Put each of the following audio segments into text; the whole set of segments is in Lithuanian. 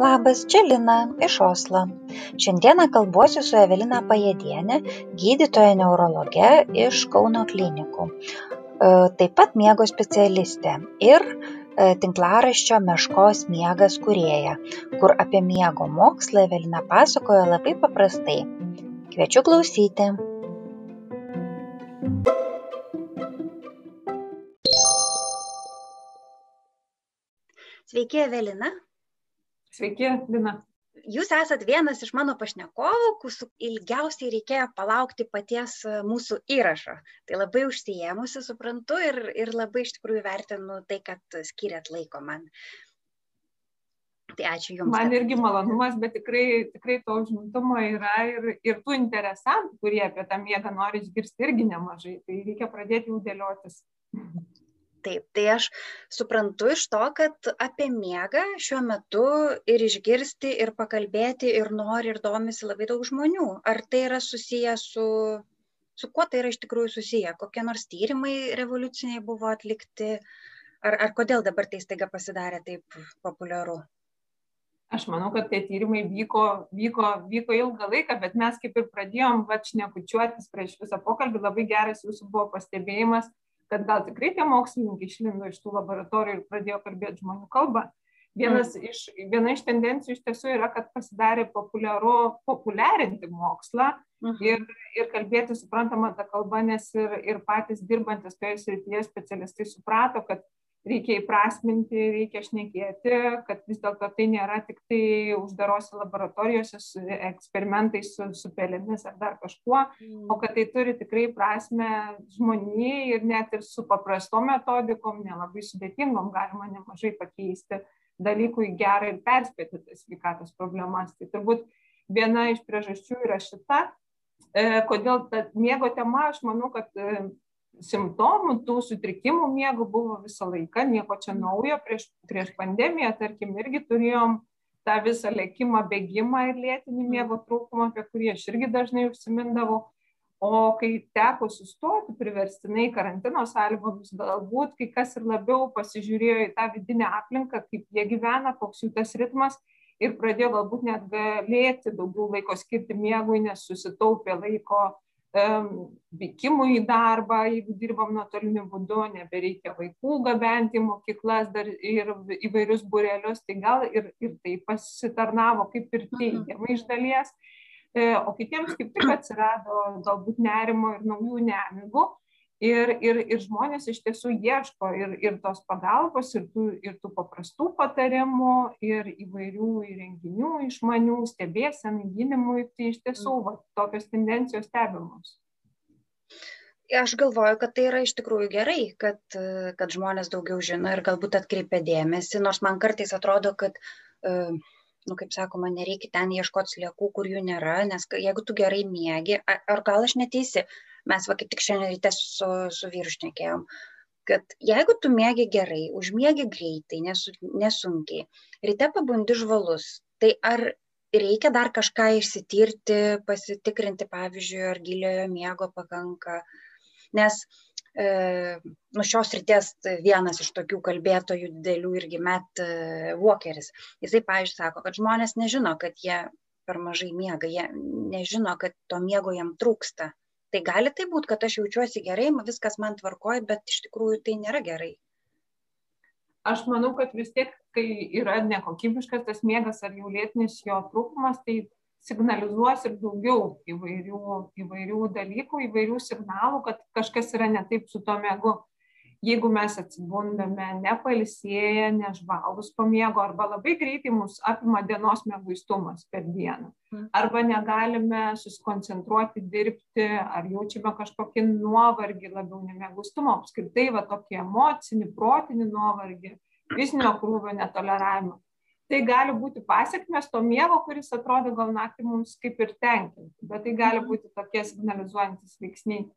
Labas, čia Lina iš Oslo. Šiandieną kalbuosiu su Evelina Pajėdienė, gydytoja neurologe iš Kauno klinikų. E, taip pat miego specialistė ir e, tinklaraščio Meškos miegas kurėja, kur apie miego mokslą Evelina pasakoja labai paprastai. Kviečiu klausyti. Sveiki, Evelina. Sveiki, Lina. Jūs esat vienas iš mano pašnekovų, su ilgiausiai reikėjo palaukti paties e, mūsų įrašo. Tai labai užsijėmusi, suprantu, ir, ir labai iš tikrųjų vertinu tai, kad skiriat laiko man. Tai ačiū Jums. Man irgi malonumas, bet tikrai, tikrai to užimtumo yra ir, ir tų interesantų, kurie apie tą miegą nori išgirsti irgi nemažai. Tai reikia pradėti jų dėliotis. Taip tai aš suprantu iš to kad apie miegą šiuo metu ir išgirsti ir pakalbėti ir nori ir domisi labai daug žmonių. Ar tai yra susiję su su kuo tai yra iš tikrųjų susiję? Kokie nors tyrimai revoliuciniai buvo atlikti? Ar ar kodėl dabar tai staiga pasidarė taip populiaru? Aš manau, kad tie tyrimai vyko, vyko, vyko ilgą laiką, bet mes kaip ir pradėjom va šnekučiuotis prieš visą pokalbį, labai geras jūsų buvo pastebėjimas, kad gal tikrai tie mokslininkai išlindo iš tų laboratorijų ir pradėjo kalbėti žmonių kalbą. Vienas mm. iš, viena iš tendencijų iš tiesų yra, kad pasidarė populiaru populiarinti mokslą mm. ir, ir kalbėti suprantamą tą kalbą, nes ir, ir patys dirbantis toje srityje specialistai suprato, kad reikia įprasminti, reikia šnekėti, kad vis dėlto tai nėra tik tai uždarose laboratorijose su eksperimentais su, su pelėmis ar dar kažkuo, o kad tai turi tikrai prasme žmonijai ir net ir su paprastom metodikom, nelabai sudėtingom, galima nemažai pakeisti dalykų į gerą ir perspėti tas sveikatos problemas. Tai turbūt viena iš priežasčių yra šita. E, kodėl ta miego tema, aš manau, kad simptomų, tų sutrikimų miego buvo visą laiką, nieko čia naujo. Prieš, prieš pandemiją, tarkim, irgi turėjom tą visą lėkimą, bėgimą ir lėtinį miego trūkumą, apie kurį aš irgi dažnai užsimindavau. O kai teko sustoti priverstinai karantino sąlygomis, galbūt kai kas ir labiau pasižiūrėjo į tą vidinę aplinką, kaip jie gyvena, koks jų tas ritmas ir pradėjo galbūt net galėti daugiau laiko skirti miegui, nes susitaupė laiko vykimui į darbą, jeigu dirbam nuotoliniu būdu, nebereikia vaikų gabenti į mokyklas dar ir įvairius burelius, tai gal ir, ir tai pasitarnavo kaip ir mhm. teigiamai iš dalies, e, o kitiems kaip tik atsirado galbūt nerimo ir naujų nemigų ir ir ir žmonės iš tiesų ieško ir ir tos pagalbos ir tų ir tų paprastų patarimų ir įvairių įrenginių išmanių stebėsenai gydymui tai iš tiesų va tokios tendencijos stebimos. Aš galvoju, kad tai yra iš tikrųjų gerai, kad, kad žmonės daugiau žino ir galbūt atkreipia dėmesį, nors man kartais atrodo, kad, nu, kaip sakoma, nereikia ten ieškoti sliekų, kur jų nėra, nes jeigu tu gerai mėgi, ar gal aš neteisi, mes va kaip tik šiandien ryte su, su vyru šnekėjom, kad jeigu tu mėgi gerai, užmiegi greitai, nesu, nesunkiai, ryte pabundi žvalus, tai ar reikia dar kažką išsitirti, pasitikrinti, pavyzdžiui, ar giliojo miego pakanka, nes e, nu šios ryties vienas iš tokių kalbėtojų didelių irgi met e, Walkeris. Jisai, pavyzdžiui, sako, kad žmonės nežino, kad jie per mažai miega, jie nežino, kad to miego jam trūksta tai gali taip būt kad aš jaučiuosi gerai viskas man tvarkoj bet iš tikrųjų tai nėra gerai. Aš manau kad vis tiek kai yra nekokybiškas tas miegas ar jau lėtinis jo trūkumas tai signalizuos ir daugiau įvairių įvairių dalykų įvairių signalų kad kažkas yra ne taip su tuo miegu jeigu mes atsibundame nepailsėję nežvalūs po miego arba labai greitai mus apima dienos mieguistumas per dieną mm. arba negalime susikoncentruoti dirbti ar jaučiame kažkokį nuovargį labiau ne mieguistumą apskritai va tokį emocinį protinį nuovargį fizinio krūvio netoleravimą tai gali būti pasekmės to miego kuris atrodo gal naktį mums kaip ir tenkintų bet tai gali mm. būti tokie signalizuojantys veiksniai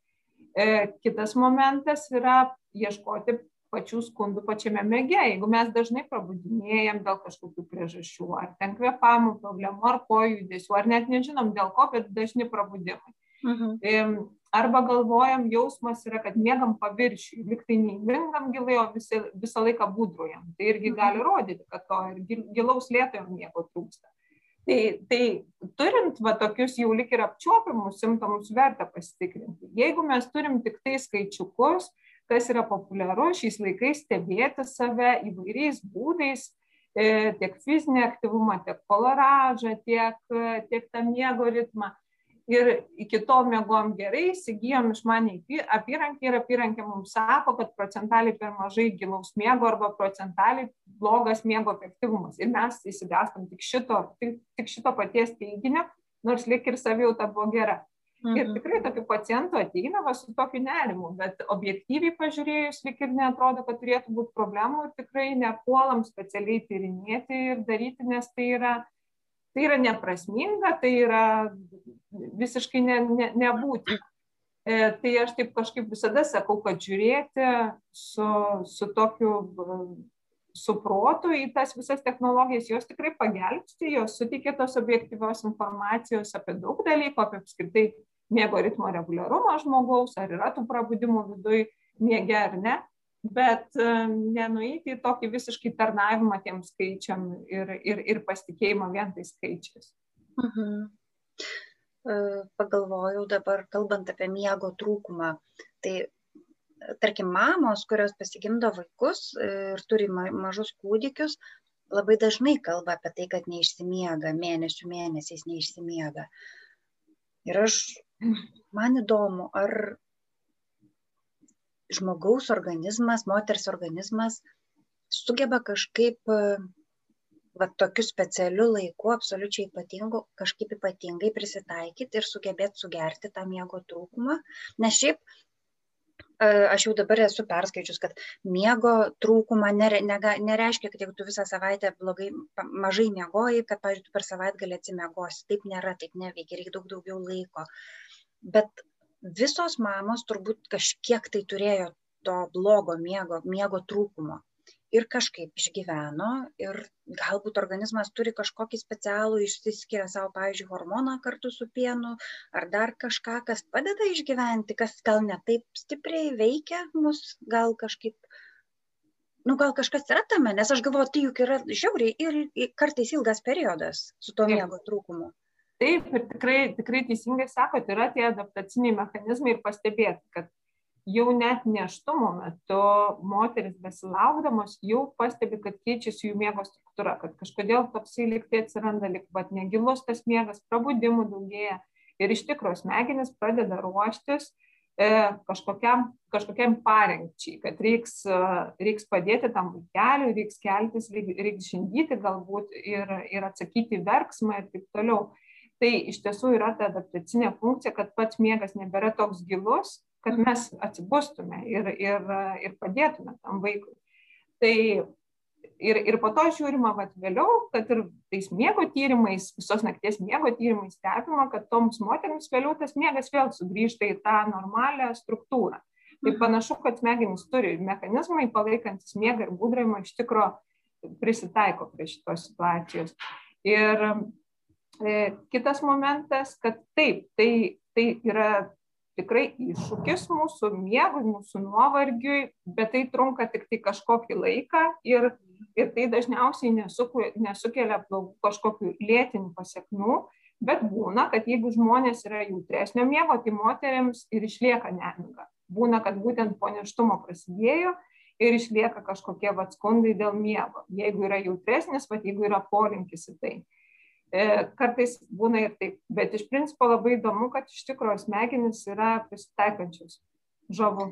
kitas momentas yra ieškoti pačių skundų pačiame miege. Jeigu mes dažnai prabudinėjom dėl kažkokių priežasčių, ar ten kvepavimo problemų, ar kojų judesių, ar net nežinom dėl ko, bet dažni prabudimai. Mhm. Arba galvojam, jausmas yra, kad mėgam paviršiui, liktai neįmingam gilai, o visi, visą laiką būdrujam. Tai irgi mhm. gali rodyti, kad to ir gilaus lėtojo miego trūksta. Tai, tai turint va, tokius jau lik ir apčiuopiamus simptomus verta pasitikrinti. Jeigu mes turim tik tai skaičiukus, kas yra populiaru šiais laikais stebėti save įvairiais būdais, e, tiek fizinį aktyvumą, tiek koloražą, tiek, tiek tą miego ritmą ir iki tol miegojom gerai, įsigijom išmaniai apyrankę ir apyrankė mums sako, kad procentaliai per mažai gilaus miego arba procentaliai blogas miego efektyvumas. Ir mes įsigastam tik šito, tik, tik šito paties teiginio, nors lik ir savijauta buvo gera. Mhm. Ir tikrai tokių pacientų ateina va, su tokiu nerimu, bet objektyviai pažiūrėjus, lik ir netrodo, kad turėtų būti problemų ir tikrai nepuolam specialiai tyrinėti ir daryti, nes tai yra tai yra neprasminga, tai yra visiškai ne, ne, nebūtina. E, tai aš taip kažkaip visada sakau, kad žiūrėti su, su tokiu su protu į tas visas technologijas, jos tikrai pagelbsti, jos suteikia tos objektyvios informacijos apie daug dalykų, apie apskritai miego ritmo reguliarumą žmogaus, ar yra tų prabudimų viduje miege ar ne bet e, nenueiti į tokį visiškai tarnavimą tiem skaičiam ir, ir, ir pasitikėjimą vien tais skaičiais. Mhm. E, pagalvojau dabar, kalbant apie miego trūkumą, tai tarkim mamos, kurios pasigimdo vaikus ir turi mažus kūdikius, labai dažnai kalba apie tai, kad neišsimiega, mėnesių mėnesiais neišsimiega. Ir aš, man įdomu, ar žmogaus organizmas, moters organizmas sugeba kažkaip va tokiu specialiu laiku, absoliučiai ypatingu, kažkaip ypatingai prisitaikyti ir sugebėti sugerti tą miego trūkumą. Nes šiaip aš jau dabar esu perskaičius, kad miego trūkumą nere, nega, nereiškia, kad jeigu tu visą savaitę blogai, mažai miegoji, kad, pavyzdžiui, per savaitę gali atsimiegosi. Taip nėra, taip neveikia, reikia daug daugiau laiko. Bet visos mamos turbūt kažkiek tai turėjo to blogo miego, miego trūkumo ir kažkaip išgyveno ir galbūt organizmas turi kažkokį specialų išsiskiria savo, pavyzdžiui, hormoną kartu su pienu ar dar kažką, kas padeda išgyventi, kas gal ne taip stipriai veikia mus, gal kažkaip, nu gal kažkas yra tame, nes aš galvoju, tai juk yra žiauriai ir kartais ilgas periodas su to miego trūkumu. Taip, ir tikrai, tikrai teisingai sakot, yra tie adaptaciniai mechanizmai ir pastebėti, kad jau net neštumo metu moteris besilaukdamos jau pastebi, kad keičiasi jų miego struktūra, kad kažkodėl toksai liktai atsiranda, lik pat negilus tas miegas, prabudimų daugėja ir iš tikrųjų smegenis pradeda ruoštis e, kažkokiam, kažkokiam parengčiai, kad reiks, e, reiks padėti tam vaikeliui, reiks keltis, reiks žindyti galbūt ir, ir atsakyti verksmą ir taip toliau tai iš tiesų yra ta adaptacinė funkcija, kad pats miegas nebėra toks gilus, kad mes atsibustume ir, ir, ir padėtume tam vaikui. Tai ir, ir po to žiūrima vat, vėliau, kad ir tais miego tyrimais, visos nakties miego tyrimais stebima, kad toms moteriams vėliau tas miegas vėl sugrįžta į tą normalią struktūrą. Tai mhm. panašu, kad smegenys turi mechanizmai palaikantis miegą ir būdravimą iš tikro prisitaiko prie šitos situacijos. Ir kitas momentas, kad taip, tai, tai yra tikrai iššūkis mūsų miegui, mūsų nuovargiui, bet tai trunka tik tai kažkokį laiką ir, ir tai dažniausiai nesuku, nesukelia kažkokių lėtinių pasiekmių, bet būna, kad jeigu žmonės yra jautresnio miego, tai moteriams ir išlieka nemiga. Būna, kad būtent po neštumo prasidėjo ir išlieka kažkokie atskundai dėl miego. Jeigu yra jautresnis, va, jeigu yra polinkis į tai. E, kartais būna ir taip, bet iš principo labai įdomu, kad iš tikrųjų smegenys yra prisitaikančios žavu.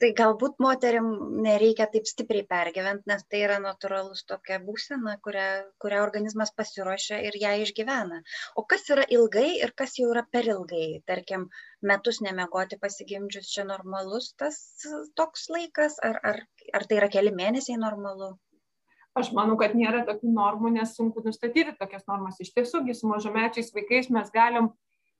Tai galbūt moteriam nereikia taip stipriai pergyventi, nes tai yra natūralus tokia būsena, kurią, kurią organizmas pasiruošia ir ją išgyvena. O kas yra ilgai ir kas jau yra per ilgai? Tarkim, metus nemegoti pasigimdžius čia normalus tas toks laikas, ar, ar, ar tai yra keli mėnesiai normalu? Aš manau, kad nėra tokių normų, nes sunku nustatyti tokias normas. Iš tiesų, su mažamečiais vaikais mes galim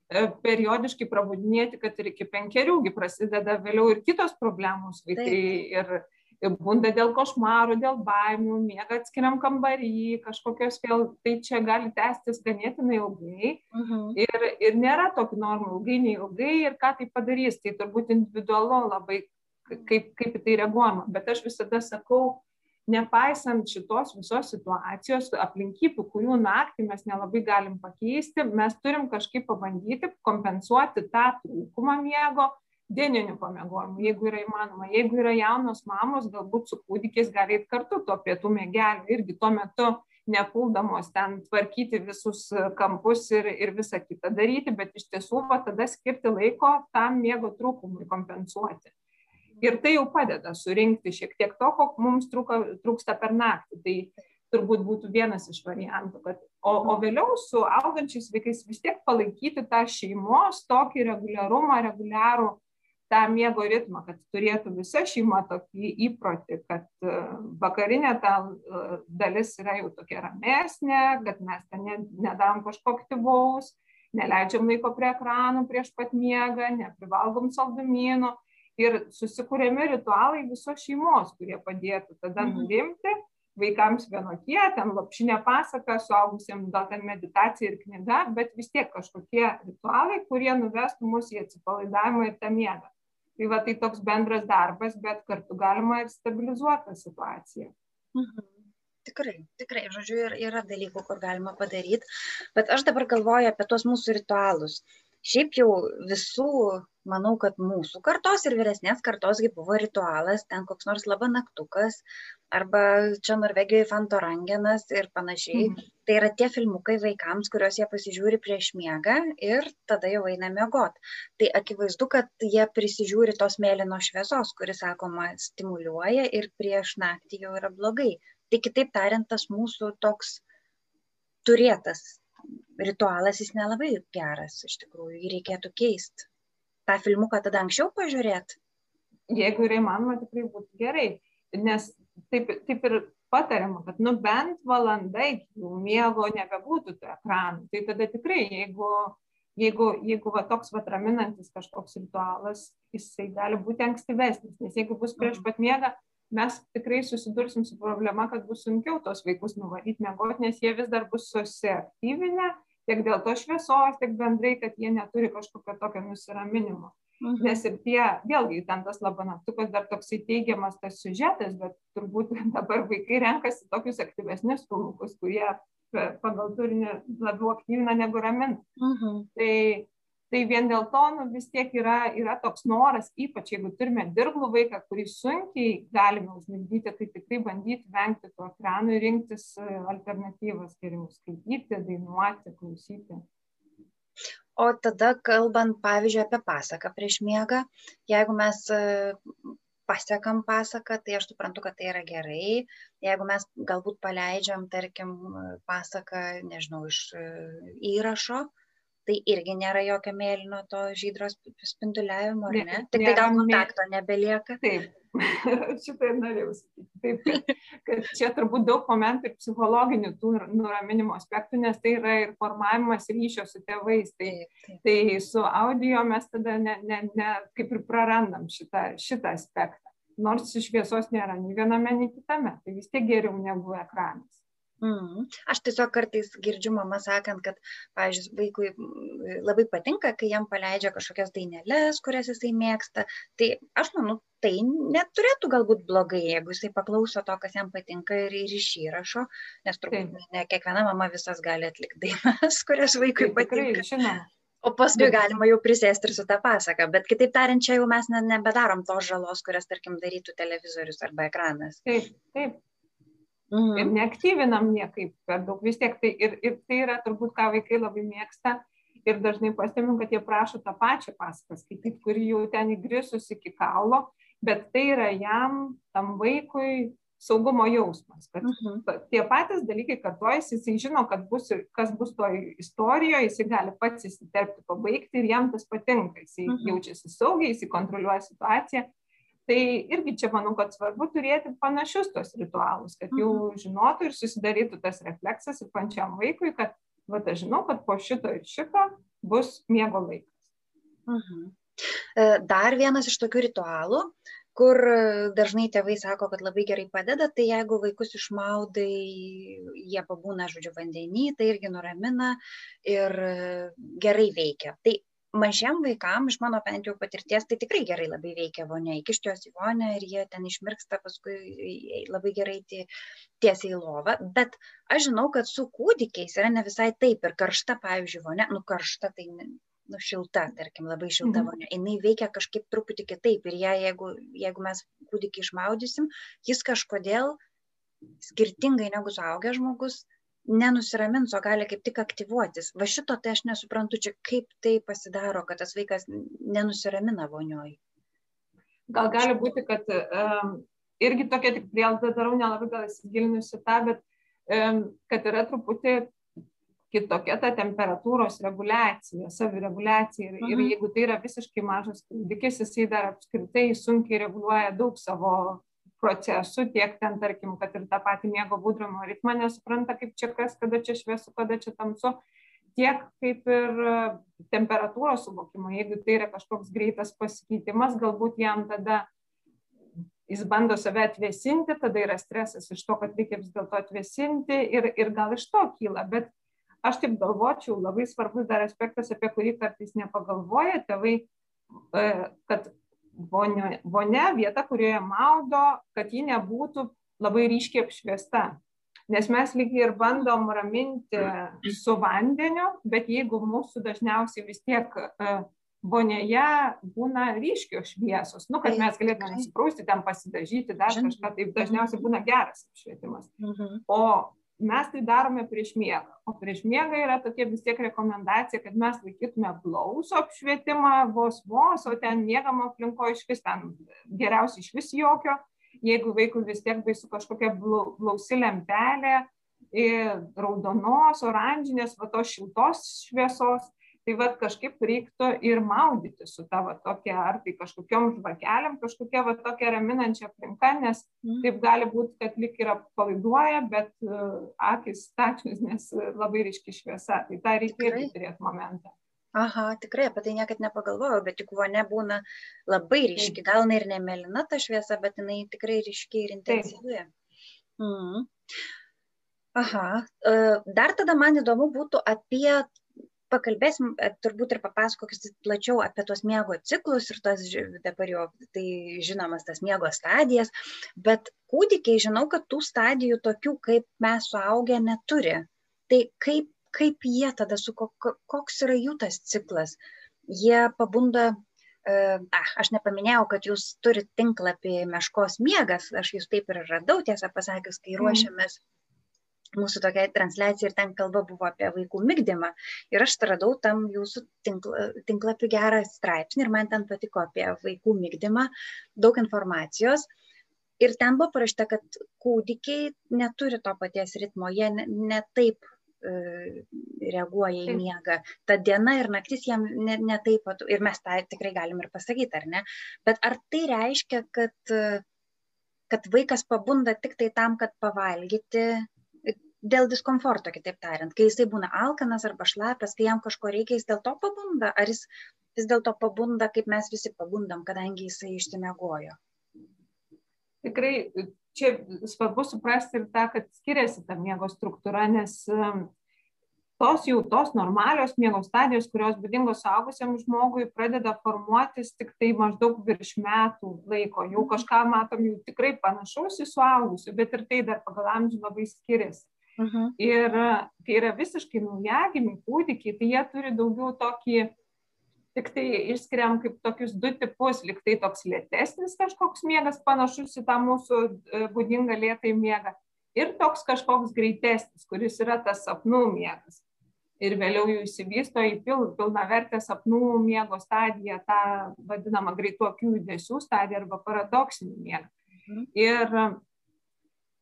e, periodiškai prabudinėti, kad ir iki penkeriųgi prasideda vėliau ir kitos problemos vaikai. Taip. Ir, bunda dėl košmarų, dėl baimių, miega atskiriam kambarį, kažkokios vėl, tai čia gali tęstis ganėtinai ilgai. Uh mhm. -huh. ir, ir nėra tokių normų ilgai, neilgai ir ką tai padarys, tai turbūt individualu labai, kaip, kaip į tai reaguojama. Bet aš visada sakau, nepaisant šitos visos situacijos, aplinkybių, kurių naktį mes nelabai galim pakeisti, mes turim kažkaip pabandyti kompensuoti tą trūkumą miego dieniniu pamiegojimu, jeigu yra įmanoma. Jeigu yra jaunos mamos, galbūt su kūdikiais gali eiti kartu tuo pietų mėgeliu, irgi tuo metu nepuldamos ten tvarkyti visus kampus ir, ir visą kitą daryti, bet iš tiesų va, tada skirti laiko tam miego trūkumui kompensuoti. Ir tai jau padeda surinkti šiek tiek to, ko mums trūko, trūksta per naktį. Tai turbūt būtų vienas iš variantų. Kad, o, o vėliau su augančiais vaikais vis tiek palaikyti tą šeimos tokį reguliarumą, reguliarų tą miego ritmą, kad turėtų visa šeima tokį įprotį, kad e, vakarinė ta e, dalis yra jau tokia ramesnė, kad mes ten nedarom kažko aktyvaus, neleidžiam laiko prie ekranų prieš pat miegą, neprivalgom saldumynų ir susikūrėme ritualai visos šeimos, kurie padėtų tada mhm. nurimti, vaikams vienokie, ten lopšinė pasaka, suaugusiems gal ten meditacija ir knyga, bet vis tiek kažkokie ritualai, kurie nuvestų mus į atsipalaidavimą ir tą miegą tai va tai toks bendras darbas bet kartu galima ir stabilizuot tą situaciją mhm. Tikrai, tikrai, žodžiu, ir, yra dalykų, kur galima padaryti, bet aš dabar galvoju apie tuos mūsų ritualus. Šiaip jau visų, manau, kad mūsų kartos ir vyresnės kartos buvo ritualas, ten koks nors labanaktukas, arba čia Norvegijoje Fantorangenas ir panašiai. Mhm. Tai yra tie filmukai vaikams, kuriuos jie pasižiūri prieš miegą ir tada jau eina miegot. Tai akivaizdu, kad jie prisižiūri tos mėlynos šviesos, kuris, sakoma, stimuliuoja ir prieš naktį jau yra blogai. Tai kitaip tariant, tas mūsų toks turėtas ritualas, jis nelabai geras, iš tikrųjų, jį reikėtų keisti. Ta filmuką tada anksčiau pažiūrėti. Jeigu yra įmanoma, tikrai būtų gerai, nes taip, taip ir patariama, kad nu bent valanda iki jų miego nebebūtų tų ekranų. Tai tada tikrai, jeigu, jeigu, jeigu va, toks va, raminantis kažkoks ritualas, jisai gali būti ankstyvesnis, nes jeigu bus prieš mhm. pat miegą, mes tikrai susidursim su problema, kad bus sunkiau tos vaikus nuvaryti miegoti, nes jie vis dar bus susiaktyvinę tiek dėl to šviesos, tiek bendrai, kad jie neturi kažkokio tokio nusiraminimo. Mhm. Nes ir tie, vėlgi, ten tas labanaktukas dar toksai teigiamas tas siužetas, bet turbūt dabar vaikai renkasi tokius aktyvesnius filmukus, kurie pagal turinį labiau aktyvina negu ramina. Mhm. Tai, tai vien dėl to nu, vis tiek yra, yra toks noras, ypač jeigu turime dirglų vaiką, kurį sunkiai galime užmigdyti, tai tikrai bandyti vengti to ekranų ir rinktis e, alternatyvas, geriau skaityti, dainuoti, klausyti. O tada kalbant, pavyzdžiui, apie pasaką prieš miegą, jeigu mes e, pasiekam pasaką, tai aš suprantu, kad tai yra gerai. Jeigu mes galbūt paleidžiam, tarkim, pasaką, nežinau, iš e, įrašo, tai irgi nėra jokio mėlyno to žydros spinduliavimo, ar ne? Tik tai gal kontakto nebelieka. Taip, šitą ir norėjau sakyti. Taip, kad, kad čia turbūt daug momentų ir psichologinių tų nuraminimo aspektų, nes tai yra ir formavimas ryšio su tėvais. Tai, taip, taip. tai su audio mes tada ne, ne, ne, kaip ir prarandam šitą, šitą aspektą. Nors šviesos nėra nei viename, nei kitame. Tai vis tiek geriau negu ekranas. Mm. Aš tiesiog kartais girdžiu mama sakant, kad, pavyzdžiui, vaikui labai patinka, kai jam paleidžia kažkokias dainelės, kurias jisai mėgsta. Tai aš manau, tai neturėtų galbūt blogai, jeigu jisai paklauso to, kas jam patinka ir, ir iš įrašo, nes turbūt Taip. ne kiekviena mama visas gali atlikti dainas, kurias vaikui Taip, patinka. Žinoma. O paskui galima jau prisėsti ir su tą pasaką, bet kitaip tariant, čia jau mes ne, nebedarom tos žalos, kurias, tarkim, darytų televizorius arba ekranas. Taip, taip, mhm. ir neaktyvinam niekaip per daug. Vis tiek tai ir, ir tai yra turbūt, ką vaikai labai mėgsta. Ir dažnai pastebim, kad jie prašo tą pačią pasaką skaityti, kuri jau ten įgrisus iki kaulo, bet tai yra jam, tam vaikui saugumo jausmas, kad mhm. tie patys dalykai kartuojasi, jisai žino, kad bus, kas bus toje istorijoje, jisai gali pats įsiterpti, pabaigti ir jam tas patinka, jisai mhm. jaučiasi saugiai, jisai kontroliuoja situaciją tai irgi čia manau kad svarbu turėti panašius tuos ritualus kad jau mhm. žinotų ir susidarytų tas refleksas ir pačiam vaikui kad vat aš žinau kad po šito ir šito bus miego laikas mhm. E, dar vienas iš tokių ritualų, kur dažnai tėvai sako, kad labai gerai padeda, tai jeigu vaikus išmaudai, jie pabūna, žodžiu, vandenį, tai irgi nuramina ir gerai veikia. Tai mažiem vaikam, iš mano bent jau patirties, tai tikrai gerai labai veikia vonia. Įkišti juos į vonę ir jie ten išmirksta, paskui labai gerai tiesiai į lovą. Bet aš žinau, kad su kūdikiais yra ne visai taip. Ir karšta, pavyzdžiui, vonia, nu karšta, tai nu, šilta, tarkim, labai šilta mhm. vonia, jinai veikia kažkaip truputį kitaip ir ją, jeigu, jeigu mes kūdikį išmaudysim, jis kažkodėl skirtingai negu suaugęs žmogus nenusiramins, o gali kaip tik aktyvuotis. Va šito tai aš nesuprantu, čia kaip tai pasidaro, kad tas vaikas nenusiramina vonioj. Gal gali būti, kad um, irgi tokia tik prielaida darau, nelabai gal įsigilinusi tą, bet um, kad yra truputį kitokia ta temperatūros reguliacija, savireguliacija. Ir, mhm. ir jeigu tai yra visiškai mažas kūdikis, jisai dar apskritai sunkiai reguliuoja daug savo procesų, tiek ten, tarkim, kad ir tą patį miego būdrumo ritmą nesupranta, kaip čia kas, kada čia šviesu, kada čia tamsu, tiek kaip ir temperatūros suvokimo. Jeigu tai yra kažkoks greitas pasikeitimas, galbūt jam tada jis bando save atvėsinti, tada yra stresas iš to, kad reikia vis dėlto atvėsinti ir, ir gal iš to kyla. Bet aš taip galvočiau, labai svarbus dar aspektas, apie kurį kartais nepagalvoja tėvai, e, kad vonia, vonia vieta, kurioje maudo, kad ji nebūtų labai ryškiai apšviesta. Nes mes lygiai ir bandom raminti su vandeniu, bet jeigu mūsų dažniausiai vis tiek e, vonėje būna ryškios šviesos, nu, kad mes galėtume nusiprausti, ten pasidažyti, dar kažką, tai dažniausiai būna geras apšvietimas. Mhm. O mes tai darome prieš miegą. O prieš miegą yra tokia vis tiek rekomendacija kad mes laikytume blausų apšvietimą vos vos o ten miegamo aplinkoj išvis ten geriausia išvis jokio. Jeigu vaikui vis tiek baisu kažkokia blau blausi lempelė raudonos oranžinės va tos šiltos šviesos tai vat kažkaip reiktų ir maudytis su ta va tokia ar tai kažkokiom žvakelėm kažkokia va tokia raminančia aplinka nes mm. taip gali būt kad lyg ir atpalaiduoja bet uh, akys stačios nes labai ryški šviesa tai tą reikia irgi turėt momentą Aha, tikrai apie tai niekad nepagalvojau, bet juk vonė būna labai ryški, gal jinai ir nemelina ta šviesa, bet jinai tikrai ryški ir intensyvi. Mm. Aha, e, dar tada man įdomu būtų apie pakalbėsim e, turbūt ir papasakosit plačiau apie tuos miego ciklus ir tas dabar jau tai žinomas tas miego stadijas, bet kūdikiai žinau, kad tų stadijų tokių kaip mes suaugę neturi. Tai kaip, kaip jie tada, su koks yra jų tas ciklas? Jie pabunda Ah, aš nepaminėjau, kad jūs turite tinklapį Meškos miegas, aš jūs taip ir radau, tiesą pasakius, kai mhm. ruošiamės mūsų tokia transliacija ir ten kalba buvo apie vaikų mygdymą. Ir aš radau tam jūsų tinkla, tinklapį gerą straipsnį ir man ten patiko apie vaikų mygdymą, daug informacijos. Ir ten buvo parašta, kad kūdikiai neturi to paties ritmo, jie ne, ne taip e, reaguoja į miegą. Ta diena ir naktis jam ne, ne taip pat, ir mes tą tikrai galim ir pasakyti, ar ne? Bet ar tai reiškia, kad, kad vaikas pabunda tik tai tam, kad pavalgyti, dėl diskomforto, kitaip tariant, kai jisai būna alkanas arba šlapias, kai jam kažko reikia, jis dėl to pabunda, ar jis vis dėlto pabunda, kaip mes visi pabundam, kadangi jisai išsimiegojo. Tikrai čia svarbu suprasti ir tą, kad skiriasi ta miego struktūra, nes um, tos jau tos normalios miego stadijos, kurios būdingos suaugusiam žmogui, pradeda formuotis tik tai maždaug virš metų laiko. Jau kažką matom jau tikrai panašaus į suaugusių, bet ir tai dar pagal amžių labai skiriasi. Mhm. Ir kai yra visiškai naujagimiai kūdikiai, tai jie turi daugiau tokį, tik tai išskiriam kaip tokius du tipus, liktai toks lėtesnis kažkoks miegas, panašus į tą mūsų e, būdingą lėtai miegą. Ir toks kažkoks greitesnis, kuris yra tas sapnų miegas. Ir vėliau jų įsivysto į pil, pilna vertę sapnų miego stadiją, tą vadinamą greitų akių judesių stadiją arba paradoksinį miegą. Mhm. Ir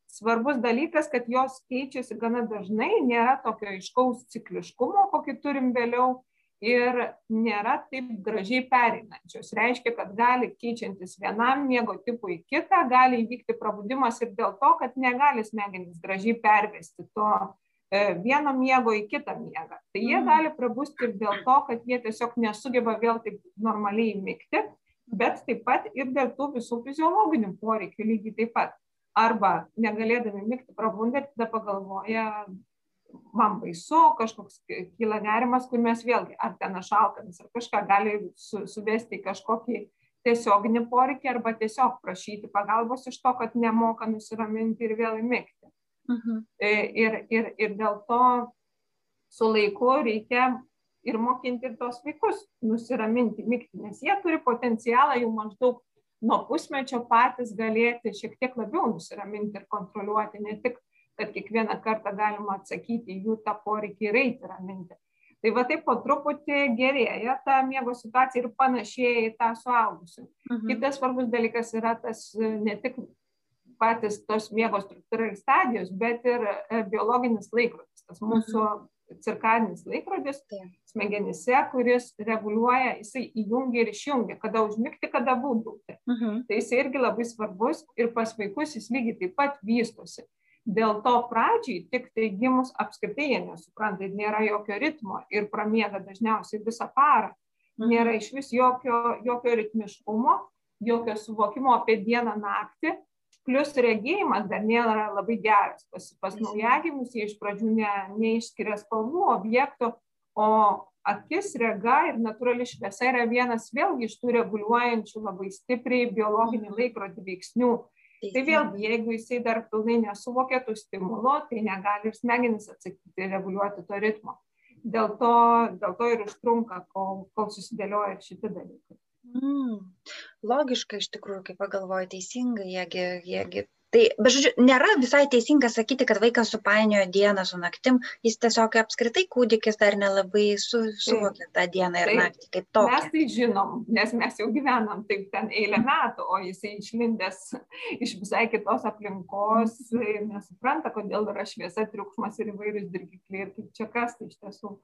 svarbus dalykas, kad jos keičiasi gana dažnai, nėra tokio aiškaus cikliškumo, kokį turim vėliau ir nėra taip gražiai pereinančios. Reiškia, kad gali keičiantis vienam miego tipui į kitą, gali įvykti prabudimas ir dėl to, kad negali smegenys gražiai pervesti to e, vieno miego į kitą miegą. Tai jie mhm. gali prabusti ir dėl to, kad jie tiesiog nesugeba vėl taip normaliai mygti bet taip pat ir dėl tų visų fiziologinių poreikių lygiai taip pat. Arba negalėdami mygti prabunda ir tada pagalvoja, man baisu, kažkoks kyla nerimas, kur mes vėlgi, ar ten šalkamis, ar kažką gali su, suvesti į kažkokį tiesioginį poreikį arba tiesiog prašyti pagalbos iš to, kad nemoka nusiraminti ir vėl įmygti. Uh mhm. -huh. ir, ir, ir dėl to su laiku reikia ir mokinti ir tos vaikus nusiraminti, mygti, nes jie turi potencialą jau maždaug nuo pusmečio patys galėti šiek tiek labiau nusiraminti ir kontroliuoti, ne tik, kad kiekvieną kartą galima atsakyti jų tą poreikį ir eiti raminti. Tai va taip po truputį gerėja ta miego situacija ir panašėja į tą suaugusių. Mhm. Kitas svarbus dalykas yra tas ne tik patys tos miego struktūra ir stadijos, bet ir e, biologinis laikrodis, tas mūsų mhm cirkadinis laikrodis smegenyse, kuris reguliuoja, jisai įjungia ir išjungia, kada užmigti, kada būdauti. Uh mhm. Tai jisai irgi labai svarbus ir pas vaikus jis lygiai taip pat vystosi. Dėl to pradžiai tik tai gimus apskritai jie nesupranta, nėra jokio ritmo ir pramiega dažniausiai visą parą. Mhm. Nėra iš vis jokio, jokio ritmiškumo, jokio suvokimo apie dieną naktį Plius regėjimas dar nėra labai geras. Pas, pas naujagimus jie iš pradžių ne, neišskiria spalvų, objektų, o akis, rega ir natūrali šviesa yra vienas vėlgi iš tų reguliuojančių labai stipriai biologinį laikrodį veiksnių. Tai vėlgi, jeigu jisai dar pilnai nesuvokia tų stimulų, tai negali ir smegenis atsakyti reguliuoti to ritmo. Dėl to, dėl to ir užtrunka, kol, kol susidėlioja šitie dalykai. Mm, logiška iš tikrųjų, kai pagalvoju teisingai, jiegi, jiegi. Tai, bet žodžiu, nėra visai teisinga sakyti, kad vaikas supainiojo dieną su naktim, jis tiesiog apskritai kūdikis dar nelabai su, suvokia tą dieną ir taip, naktį kaip tokią. Mes tai žinom, nes mes jau gyvenam taip ten eilę metų, o jisai išlindęs iš visai kitos aplinkos nesupranta, kodėl yra šviesa, triukšmas ir įvairius dirgikliai ir kaip čia kas tai iš tiesų.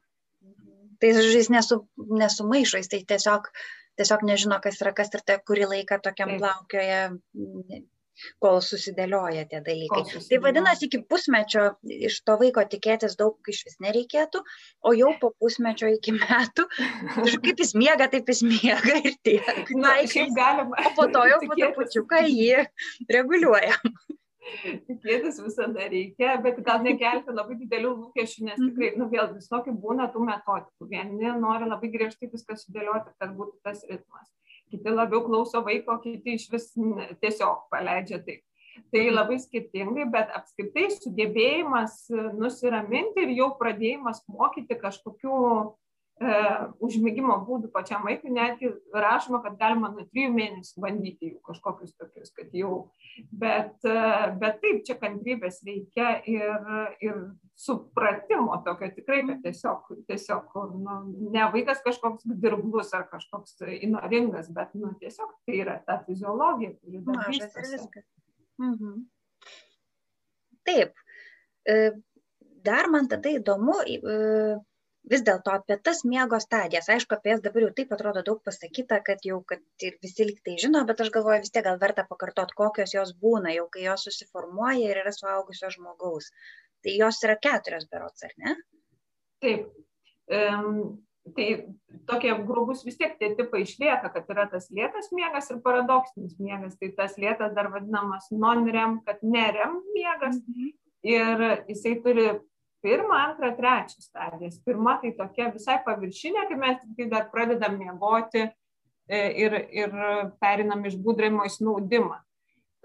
Tai žodžiu, jis nesu, nesumaišo, jis tai tiesiog tiesiog nežino, kas yra kas ir tai kurį laiką tokiam plaukioje, kol susidėlioja tie dalykai. Susidėlioja. Tai vadinasi, iki pusmečio iš to vaiko tikėtis daug iš vis nereikėtų, o jau po pusmečio iki metų, kaip jis miega, taip jis miega ir tiek. Na, šiaip galima. O po to jau po trupučiuką jį reguliuojam tikėtis visada reikia, bet gal nekelti labai didelių lūkesčių, nes tikrai, nu vėl visokių būna tų metodikų. Vieni nori labai griežtai viską sudėlioti, kad būtų tas ritmas. Kiti labiau klauso vaiko, kiti iš vis tiesiog paleidžia taip. Tai labai skirtingai, bet apskritai sugebėjimas nusiraminti ir jau pradėjimas mokyti kažkokių e, užmygimo būdų pačiam vaikui, netgi rašoma, kad galima nuo trijų mėnesių bandyti jų kažkokius tokius, kad jau, bet, e, bet taip, čia kantrybės reikia ir, ir supratimo tokio tikrai, kad tiesiog, tiesiog nu, ne vaikas kažkoks dirblus ar kažkoks inoringas, bet nu, tiesiog tai yra ta fiziologija, kuri dar vystosi. Mhm. Taip. E, dar man tada įdomu, vis dėlto apie tas miego stadijas aišku apie jas dabar jau taip atrodo daug pasakyta kad jau kad ir visi lyg tai žino bet aš galvoju vis tiek gal verta pakartot kokios jos būna jau kai jos susiformuoja ir yra suaugusio žmogaus tai jos yra keturios berods ar ne taip um, tai tokie grubus vis tiek tie tipai išlieka, kad yra tas lėtas miegas ir paradoksinis miegas. Tai tas lėtas dar vadinamas non-rem, kad nerem miegas. Mhm. Ir jisai turi pirmą, antrą, trečią stadijas. Pirma tai tokia visai paviršinė, kai mes tik dar pradedam miegoti e, ir, ir perinam iš būdrimo į snaudimą.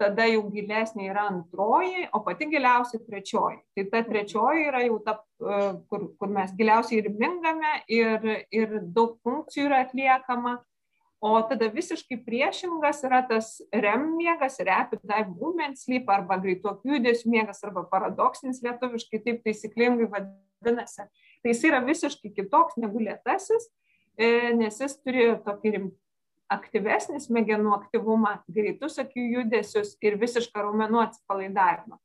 Tada jau gilesnė yra antroji, o pati giliausia trečioji. Tai ta trečioji yra jau ta, e, kur, kur mes giliausiai ir mingame ir, ir daug funkcijų yra atliekama o tada visiškai priešingas yra tas REM miegas, Rapid Eye Movement Sleep arba greitokių judesių miegas arba paradoksinis lietuviškai taip taisyklingai vadinasi. Tai jis yra visiškai kitoks negu lėtasis, e, nes jis turi tokį aktyvesnį smegenų aktyvumą, greitus akių judesius ir visišką raumenų atsipalaidavimą.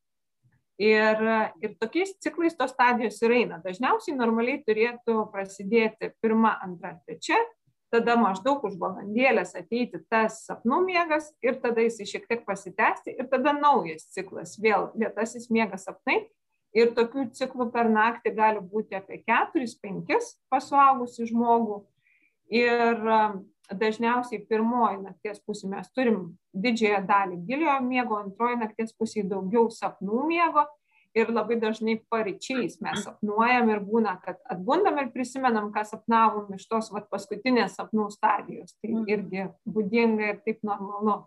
Ir, ir tokiais ciklais tos stadijos ir eina. Dažniausiai normaliai turėtų prasidėti pirma, antra, trečia, tada maždaug už valandėlės ateiti tas sapnų miegas ir tada jisai šiek tiek pasitęsti ir tada naujas ciklas, vėl lėtasis miegas sapnai. Ir tokių ciklų per naktį gali būti apie 4-5 pasuaugusi žmogų. Ir dažniausiai pirmoji nakties pusė mes turim didžiąją dalį giliojo miego, antroji nakties pusė daugiau sapnų miego ir labai dažnai paryčiais mes sapnuojam ir būna, kad atbundam ir prisimenam, ką sapnavom iš tos vat, paskutinės sapnų stadijos. Tai mhm. irgi būdinga ir taip normalu.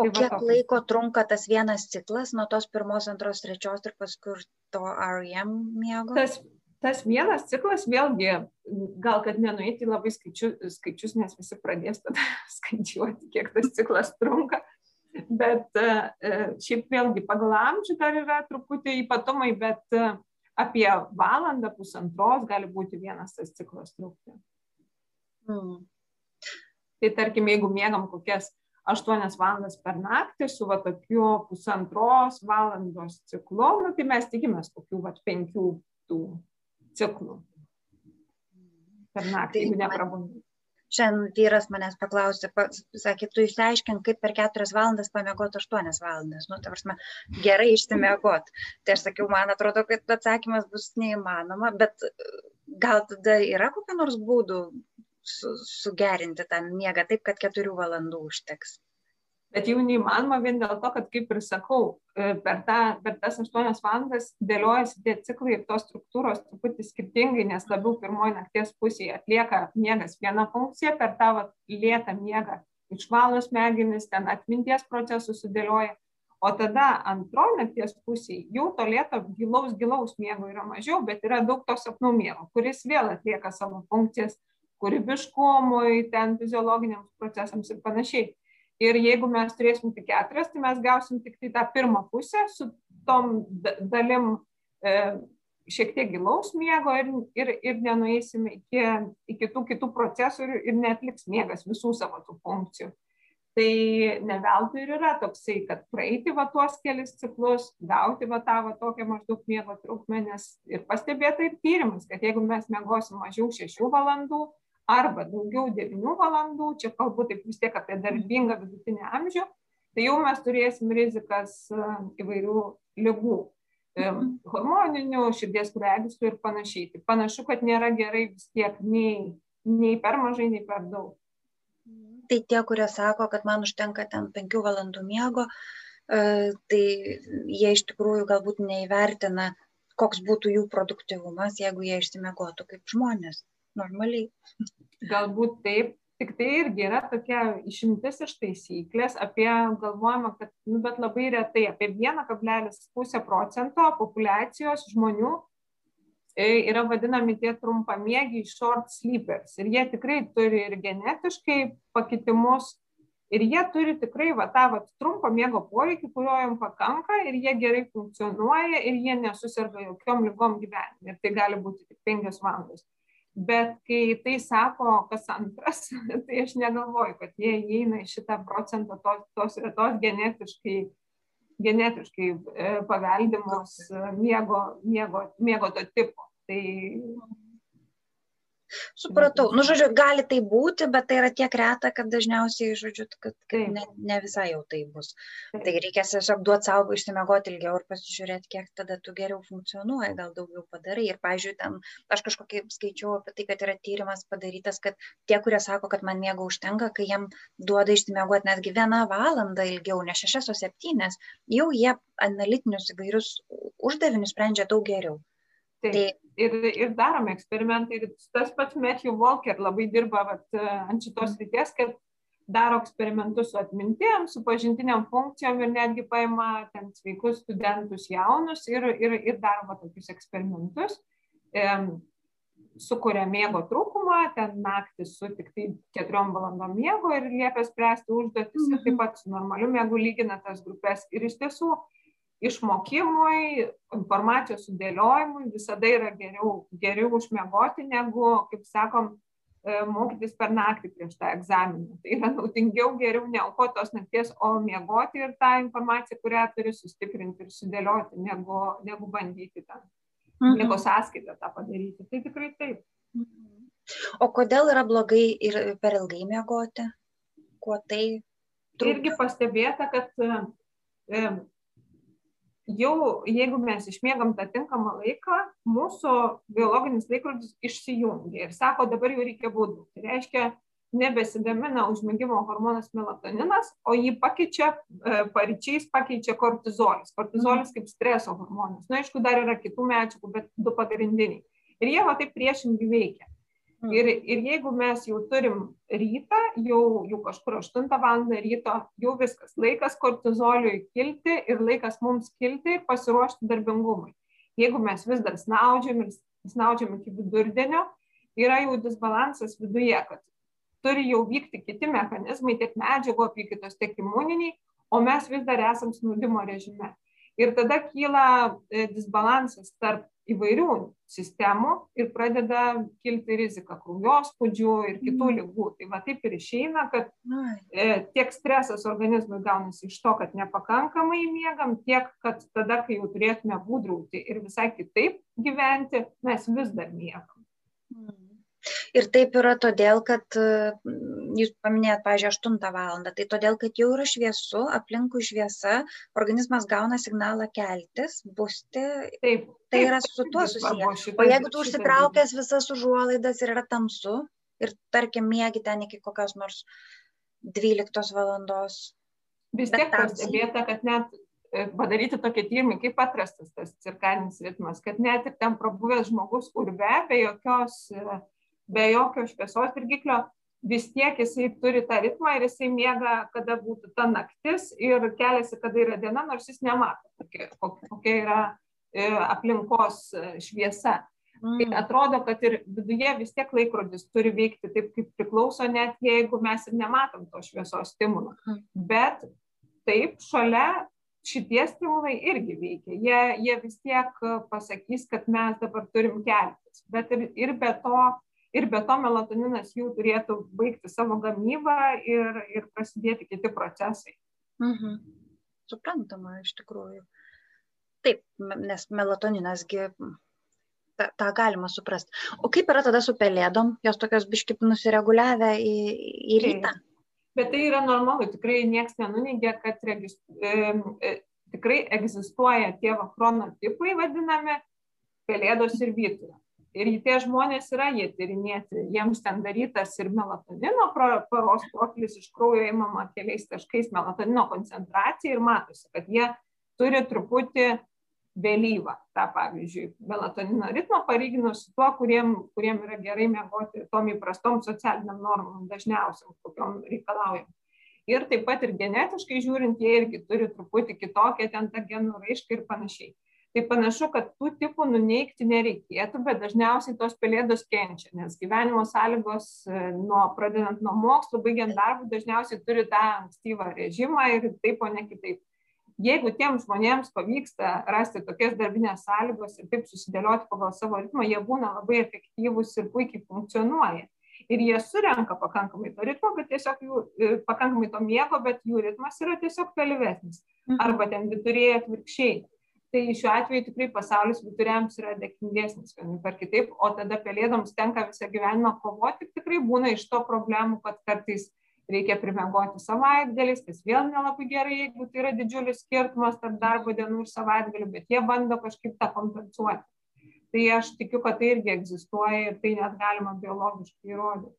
O tai kiek va, laiko trunka tas vienas ciklas nuo tos pirmos, antros, trečios ir paskui to REM miego? Tas tas vienas ciklas vėlgi gal kad nenueiti į labai skaičiu, skaičius, nes visi pradės tada skaičiuoti, kiek tas ciklas trunka. Bet e, e, šiaip vėlgi pagal amžių dar yra truputį ypatumai, bet e, apie valandą, pusantros gali būti vienas tas ciklas trukti. Mm. Tai tarkim, jeigu mėgam kokias 8 valandas per naktį su va tokiu pusantros valandos ciklu, nu, tai mes tikimės kokių va penkių tų ciklų per naktį, tai, jeigu neprabundai. Šiandien vyras manęs paklausė, sakė, tu išsiaiškink, kaip per keturias valandas pamiegoti aštuonias valandas. Nu, ta prasme, gerai išsimiegot. Tai aš sakiau, man atrodo, kad atsakymas bus neįmanoma, bet gal tada yra kokių nors būdų su, sugerinti tą miegą taip, kad keturių valandų užteks bet jau neįmanoma vien dėl to, kad, kaip ir sakau, e, per, tą, per tas aštuonias valandas dėliojasi tie ciklai ir tos struktūros truputį skirtingai, nes labiau pirmoji nakties pusėje atlieka miegas vieną funkciją, per tą vat, lėtą miegą išvalo smegenis, ten atminties procesų sudėlioja, o tada antroji nakties pusėje jau to lėto gilaus, gilaus miego yra mažiau, bet yra daug to sapnų miego, kuris vėl atlieka savo funkcijas kūrybiškumui, ten fiziologiniams procesams ir panašiai ir jeigu mes turėsim tik keturias, tai mes gausim tik tai tą pirmą pusę su tom dalim e, šiek tiek gilaus miego ir, ir, ir nenueisim iki, iki tų kitų procesų ir, ir netliks miegas visų savo tų funkcijų. Tai ne veltui ir yra toksai, kad praeiti va tuos kelis ciklus, gauti va tą va tokią maždaug miego trukmę, nes ir pastebėta ir tyrimas, kad jeigu mes miegosim mažiau šešių valandų, arba daugiau 9 valandų, čia kalbu taip vis tiek apie darbingą vidutinį amžių, tai jau mes turėsim rizikas e, įvairių lygų mhm. hormoninių, širdies kraujagyslių ir panašiai. Tai panašu, kad nėra gerai vis tiek nei, nei per mažai, nei per daug. Tai tie, kurie sako, kad man užtenka ten 5 valandų miego, e, tai jie iš tikrųjų galbūt neįvertina, koks būtų jų produktivumas, jeigu jie išsimiegotų kaip žmonės normaliai. Galbūt taip, tik tai irgi yra tokia išimtis iš taisyklės, apie galvojama, kad, nu, bet labai retai, apie 1,5 procento populacijos žmonių e, yra vadinami tie trumpamiegiai short sleepers. Ir jie tikrai turi ir genetiškai pakitimus, ir jie turi tikrai va, tą va, trumpą miego poreikį, kurio jam pakanka, ir jie gerai funkcionuoja, ir jie nesusirga jokiom lygom gyvenime. Ir tai gali būti tik 5 valandos bet kai tai sako kas antras, tai aš negalvoju, kad jie įeina į šitą procentą tos, tos retos genetiškai, genetiškai e, paveldimos miego, miego, miego to tipo. Tai Supratau. Nu, žodžiu, gali tai būti, bet tai yra tiek reta, kad dažniausiai, žodžiu, kad, kad ne, ne visai jau tai bus. Tai reikės tiesiog duoti savo išsimegoti ilgiau ir pasižiūrėti, kiek tada tu geriau funkcionuoji, gal daugiau padarai. Ir, pažiūrėjau, ten aš kažkokį skaičiau apie tai, kad yra tyrimas padarytas, kad tie, kurie sako, kad man miego užtenka, kai jiem duoda išsimegoti netgi vieną valandą ilgiau, ne šešias, o septynes, jau jie analitinius įvairius uždavinius sprendžia daug geriau. Taip. Tai ir, ir darome eksperimentai. Ir tas pats Matthew Walker labai dirba vat, ant šitos ryties, kad daro eksperimentus su atmintim, su pažintiniam funkcijom ir netgi paima ten sveikus studentus jaunus ir, ir, ir daro tokius eksperimentus. E, sukuria miego trūkumą, ten naktį su tik tai keturiom valandom miego ir liepia spręsti užduotis ir taip pat su normaliu miegu lygina tas grupės. Ir iš tiesų išmokimui, informacijos sudėliojimui visada yra geriau, geriau užmiegoti, negu, kaip sakom, e, mokytis per naktį prieš tą egzaminą. Tai yra naudingiau geriau neaukoti tos nakties, o miegoti ir tą informaciją, kurią turi sustiprinti ir sudėlioti, negu, negu bandyti tą mhm. miego sąskaitą tą padaryti. Tai tikrai taip. Mhm. O kodėl yra blogai ir per ilgai miegoti? Kuo tai? Trūk? Irgi pastebėta, kad e, jau jeigu mes išmiegam tą tinkamą laiką, mūsų biologinis laikrodis išsijungia ir sako, dabar jau reikia būdų. Tai reiškia, nebesigamina užmigimo hormonas melatoninas, o jį pakeičia, e, paryčiais pakeičia kortizolis. Kortizolis kaip streso hormonas. Na, aišku, dar yra kitų medžiagų, bet du pagrindiniai. Ir jie va taip priešingai veikia. Mm. Ir, ir jeigu mes jau turim rytą, jau, jau kažkur 8 val. ryto, jau viskas, laikas kortizoliui kilti ir laikas mums kilti ir pasiruošti darbingumui. Jeigu mes vis dar snaudžiam ir snaudžiam iki vidurdienio, yra jau disbalansas viduje, kad turi jau vykti kiti mechanizmai, tiek medžiagų apykaitos, tiek imuniniai, o mes vis dar esam snaudimo režime. Ir tada kyla e, disbalansas tarp įvairių sistemų ir pradeda kilti rizika kraujospūdžių ir kitų mm. lygų. Tai va taip ir išeina, kad e, tiek stresas organizmui gaunasi iš to, kad nepakankamai miegam, tiek, kad tada, kai jau turėtume būdrauti ir visai kitaip gyventi, mes vis dar miegam. Ir taip yra todėl, kad jūs paminėjot, pažiūrėjau, 8 valandą, tai todėl, kad jau yra šviesu, aplinkų šviesa, organizmas gauna signalą keltis, būsti. Taip. Tai yra su tuo susiję. O jeigu tu užsitraukęs visas užuolaidas ir yra tamsu, ir tarkim, mėgi ten iki kokios nors 12 valandos. Vis tiek pastebėta, kad net e, padaryti tokie tyrimai, kaip atrastas tas cirkadinis ritmas, kad net ir ten prabuvęs žmogus urbe be jokios be jokio šviesos dirgiklio, vis tiek jisai turi tą ritmą ir jisai miega, kada būtų ta naktis ir keliasi, kada yra diena, nors jis nemato, kokia, kokia yra e, aplinkos e, šviesa. Tai mm. Tai atrodo, kad ir viduje vis tiek laikrodis turi veikti taip, kaip priklauso, net jeigu mes ir nematom to šviesos stimulo. Mm. Bet taip, šalia šitie stimulai irgi veikia. Jie, jie vis tiek pasakys, kad mes dabar turim keltis. Bet ir, ir be to ir be to melatoninas jau turėtų baigti savo gamybą ir, ir prasidėti kiti procesai. Mhm. Suprantama, iš tikrųjų. Taip, nes melatoninasgi tą, tą galima suprasti. O kaip yra tada su pelėdom, jos tokios biškip nusireguliavę į, į rytą? Taip. Bet tai yra normalu, tikrai niekas nenuneigia, kad regis, e, e, tikrai egzistuoja tie chronotipai vadinami pelėdos ir vyturio ir tie žmonės yra jie tyrinėti jiems ten darytas ir melatonino paros profilis iš kraujo imama keliais taškais melatonino koncentracija ir matosi kad jie turi truputį vėlyvą. Tą pavyzdžiui melatonino ritmą palyginus su tuo kuriem kuriem yra gerai miegoti tom įprastom socialinėm normom dažniausiom kokiom reikalaujam. Ir taip pat ir genetiškai žiūrint jie irgi turi truputį kitokią ten tą genų raišką ir panašiai tai panašu kad tų tipų nuneigti nereikėtų bet dažniausiai tos pelėdos kenčia nes gyvenimo sąlygos e, nuo pradedant nuo mokslų baigiant darbu dažniausiai turi tą ankstyvą režimą ir taip o ne kitaip. Jeigu tiems žmonėms pavyksta rasti tokias darbines sąlygas ir taip susidėlioti pagal savo ritmą jie būna labai efektyvūs ir puikiai funkcionuoja. Ir jie surenka pakankamai to ritmo bet tiesiog jų e, pakankamai to miego bet jų ritmas yra tiesiog vėlyvesnis. Mhm. arba ten viduriai atvirkščiai tai šiuo atveju tikrai pasaulis vyturiams yra dėkingesnis vienaip ar kitaip o tada pelėdoms tenka visą gyvenimą kovoti ir tikrai būna iš to problemų kad kartais reikia primiegoti savaitgaliais kas vėl nelabai gerai jeigu tai yra didžiulis skirtumas tarp darbo dienų ir savaitgalių bet jie bando kažkaip tą kompensuoti tai aš tikiu kad tai irgi egzistuoja ir tai net galima biologiškai įrodyti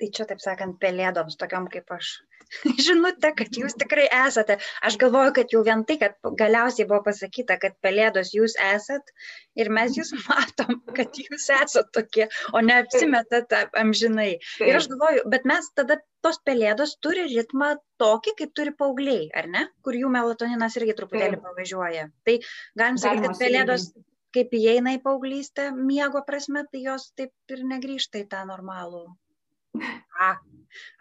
tai čia, taip sakant, pelėdoms, tokiam kaip aš. Žinote, kad jūs tikrai esate. Aš galvoju, kad jau vien tai, kad galiausiai buvo pasakyta, kad pelėdos jūs esat ir mes jūs matom, kad jūs esat tokie, o ne apsimetat amžinai. Ir aš galvoju, bet mes tada tos pelėdos turi ritmą tokį, kaip turi paaugliai, ar ne? Kur jų melatoninas irgi truputėlį pavažiuoja. Tai galim sakyti, kad pelėdos kaip įeina į paauglystę miego prasme, tai jos taip ir negrįžta į tą normalų A,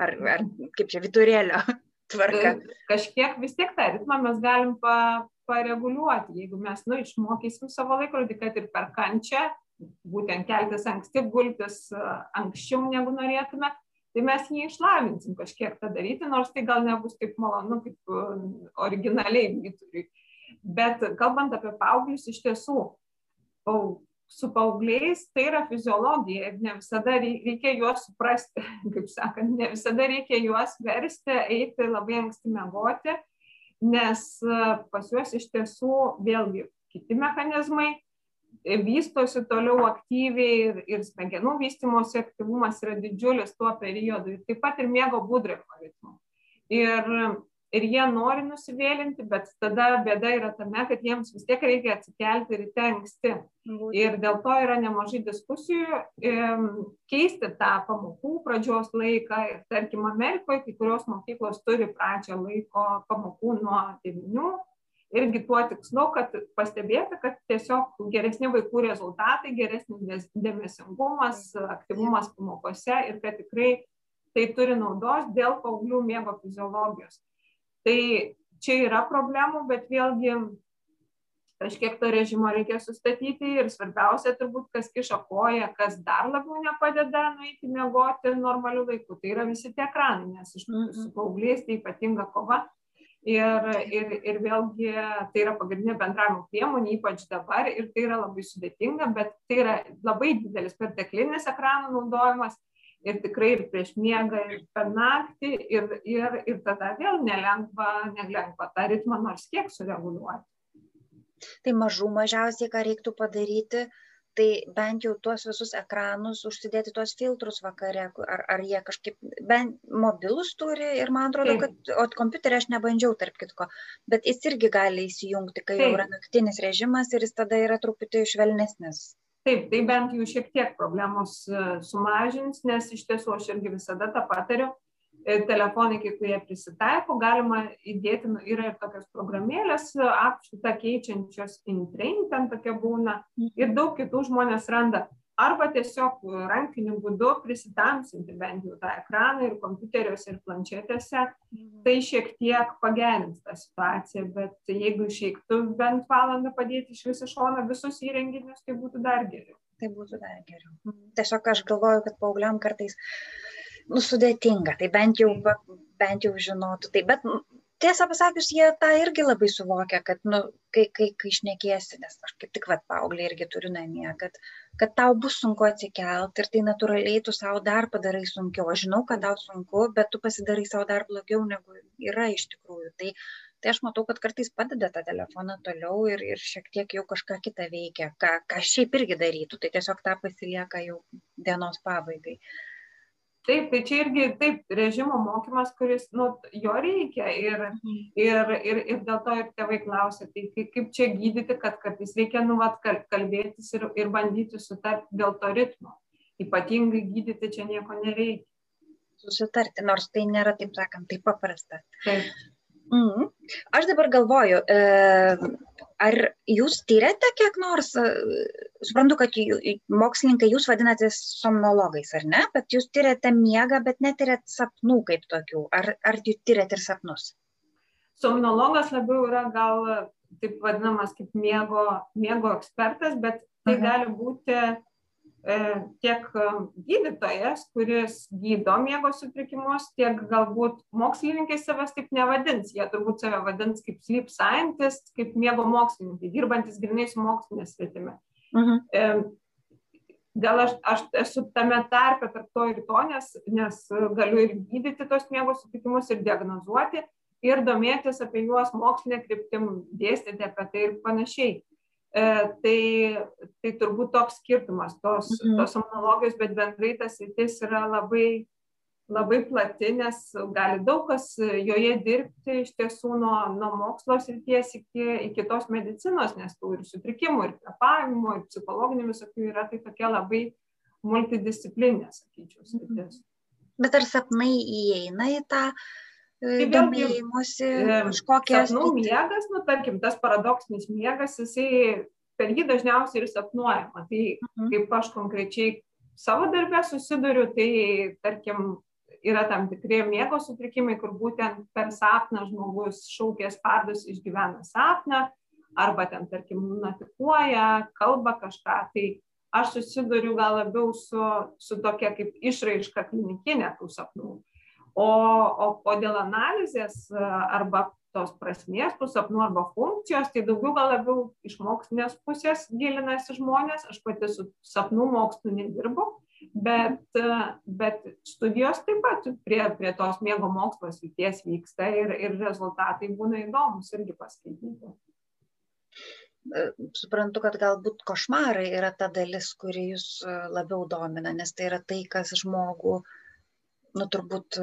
ar, ar kaip čia viturėlio tvarka. Kažkiek vis tiek tą ritmą mes galim pa, pareguliuoti, jeigu mes nu, išmokysim savo laikrodį, kad ir per kančią, būtent keltis anksti, gultis anksčiau negu norėtume, tai mes jį išlavinsim kažkiek tą daryti, nors tai gal nebus taip malonu kaip originaliai vyturiui. Bet kalbant apie paauglius, iš tiesų, su paaugliais tai yra fiziologija ir ne visada reikia juos suprasti, kaip sakant, ne visada reikia juos versti, eiti labai anksti mėgoti, nes e, pas juos iš tiesų vėlgi kiti mechanizmai, vystosi toliau aktyviai ir, ir smegenų vystimosi aktyvumas yra didžiulis tuo periodu. Ir taip pat ir miego būdravimo ritmu. Ir, ir jie nori nusivėlinti, bet tada bėda yra tame, kad jiems vis tiek reikia atsikelti ryte anksti. Ir dėl to yra nemažai diskusijų keisti tą pamokų pradžios laiką. Ir tarkim, Amerikoje kai kurios mokyklos turi pradžią laiko pamokų nuo 9 irgi tuo tikslu, kad pastebėti, kad tiesiog geresni vaikų rezultatai, geresnis dėmesingumas, aktyvumas pamokose ir kad tikrai tai turi naudos dėl paauglių miego fiziologijos. Tai čia yra problemų, bet vėlgi kažkiek to režimo reikia sustatyti ir svarbiausia turbūt, kas kiša koją, kas dar labiau nepadeda nueiti miegoti normaliu laiku. Tai yra visi tie ekranai, nes iš su paaugliais tai ypatinga kova Ir, ir, ir vėlgi tai yra pagrindinė bendravimo priemonė, ypač dabar, ir tai yra labai sudėtinga, bet tai yra labai didelis perteklinis ekranų naudojimas ir tikrai ir prieš miegą, ir per naktį, ir, ir, ir tada vėl nelengva, nelengva tą ritmą nors kiek sureguliuoti. Tai mažų mažiausiai, ką reiktų padaryti, tai bent jau tuos visus ekranus užsidėti tuos filtrus vakare, ar, ar jie kažkaip, bent mobilus turi ir man atrodo, Taip. kad, o kompiuterį aš nebandžiau, tarp kitko, bet jis irgi gali įsijungti, kai Taip. jau yra naktinis režimas ir jis tada yra truputį švelnesnis. Taip, tai bent jau šiek tiek problemos e, sumažins, nes iš tiesų aš irgi visada tą patariu. E, telefonai kai kurie prisitaiko, galima įdėti, nu, yra ir tokios programėlės apšvitą keičiančios intrain, ten tokia būna. Ir daug kitų žmonės randa. Arba tiesiog rankiniu būdu prisitamsinti bent jau tą ekraną ir kompiuteriuose ir planšetėse, tai šiek tiek pagerins tą situaciją, bet jeigu išeiktų bent valandą padėti iš viso šono visus įrenginius, tai būtų dar geriau. Tai būtų dar geriau. Tiesiog aš galvoju, kad paaugliam kartais nu, sudėtinga, tai bent jau, bent jau žinotų. Tai, bet tiesą pasakius, jie tą irgi labai suvokia, kad, nu, kai, kai, kai išnekėsi, nes aš kaip tik, va, paauglį irgi turiu namie, kad, kad tau bus sunku atsikelti ir tai natūraliai tu savo dar padarai sunkiau. Aš žinau, kad tau sunku, bet tu pasidarai savo dar blogiau, negu yra iš tikrųjų. Tai, tai aš matau, kad kartais padeda tą telefoną toliau ir, ir šiek tiek jau kažką kitą veikia, ką, ką šiaip irgi darytų, tai tiesiog tą pasilieka jau dienos pabaigai. Taip, tai čia irgi taip, režimo mokymas, kuris, nu, jo reikia ir, ir, ir, ir dėl to ir tėvai klausia, tai kaip čia gydyti, kad kartais reikia, nu, vat, kalbėtis ir, ir bandyti sutarti dėl to ritmo. Ypatingai gydyti čia nieko nereikia. Susitarti, nors tai nėra, taip sakant, taip paprasta. Taip. Mm. Aš dabar galvoju, e, ar jūs tyrėte kiek nors, e, suprantu, kad mokslininkai jūs vadinatės somnologais, ar ne, bet jūs tyrėte miegą, bet netyrėt sapnų kaip tokių, ar, ar jūs tyrėt ir sapnus? Somnologas labiau yra gal taip vadinamas kaip miego, miego ekspertas, bet tai Aha. gali būti E, tiek e, gydytojas, kuris gydo miego sutrikimus, tiek galbūt mokslininkai savęs taip nevadins. Jie turbūt save vadins kaip sleep scientist, kaip miego mokslininkai, dirbantis grinai su mokslinė. Uh mhm. -huh. Gal aš, aš esu tame tarpe tarp to ir to, nes, nes galiu ir gydyti tos miego sutrikimus ir diagnozuoti ir domėtis apie juos mokslinė kryptim, dėstyti apie tai ir panašiai. E, tai, tai turbūt toks skirtumas tos, mhm. tos analogijos, bet bendrai tas rytis yra labai, labai plati, nes gali daug kas joje dirbti iš tiesų nuo, nuo mokslo srities iki, iki tos medicinos, nes tų ir sutrikimų, ir kvepavimo, ir psichologinių visokių yra, tai tokia labai multidisciplinė, sakyčiau, sritis. Bet ar sapnai įeina į tą uh, Tai domėjimosi kažkokie. Sapnų miegas, nu, tarkim, tas paradoksinis miegas, jisai per jį dažniausiai ir sapnuojama. Tai mhm. kaip aš konkrečiai savo darbę susiduriu, tai tarkim, yra tam tikri miego sutrikimai, kur būtent per sapną žmogus šaukės pardus išgyvena sapną, arba ten, tarkim, nutikuoja, kalba kažką. Tai aš susiduriu gal labiau su, su tokia kaip išraiška klinikinė tų sapnų. O, o, o dėl analizės e, arba tos prasmės, tų sapnų arba funkcijos, tai daugiau gal labiau iš mokslinės pusės gilinasi žmonės, aš pati su sapnų mokslu nedirbu, bet, e, bet studijos taip pat prie, prie tos miego mokslo srities vyksta ir, ir rezultatai būna įdomus irgi paskaityti. suprantu, kad galbūt košmarai yra ta dalis, kuri jūs labiau domina, nes tai yra tai, kas žmogų uh, nu turbūt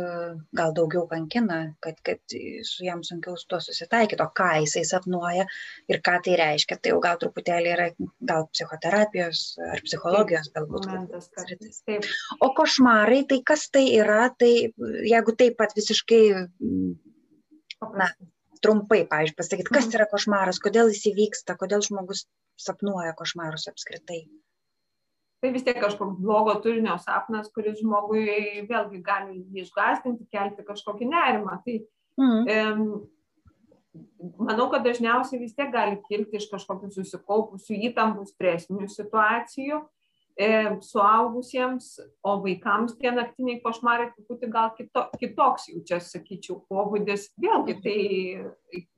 gal daugiau kankina, kad, kad su jam sunkiau su tuo susitaikyti, o ką jisai sapnuoja ir ką tai reiškia, tai jau gal truputėlį yra gal psichoterapijos ar psichologijos galbūt. Taip. O košmarai, tai kas tai yra, tai jeigu taip pat visiškai, na, trumpai, pavyzdžiui, pasakyti, kas mhm. yra košmaras, kodėl jis įvyksta, kodėl žmogus sapnuoja košmarus apskritai tai vis tiek kažkoks blogo turinio sapnas, kuris žmogui vėlgi gali jį išgastinti, kelti kažkokį nerimą. Tai mm. e, manau, kad dažniausiai vis tiek gali kilti iš kažkokių susikaupusių įtampų, stresinių situacijų suaugusiems, o vaikams tie naktiniai košmarai truputį gal kito, kitoks jau čia, sakyčiau, pobūdis. Vėlgi tai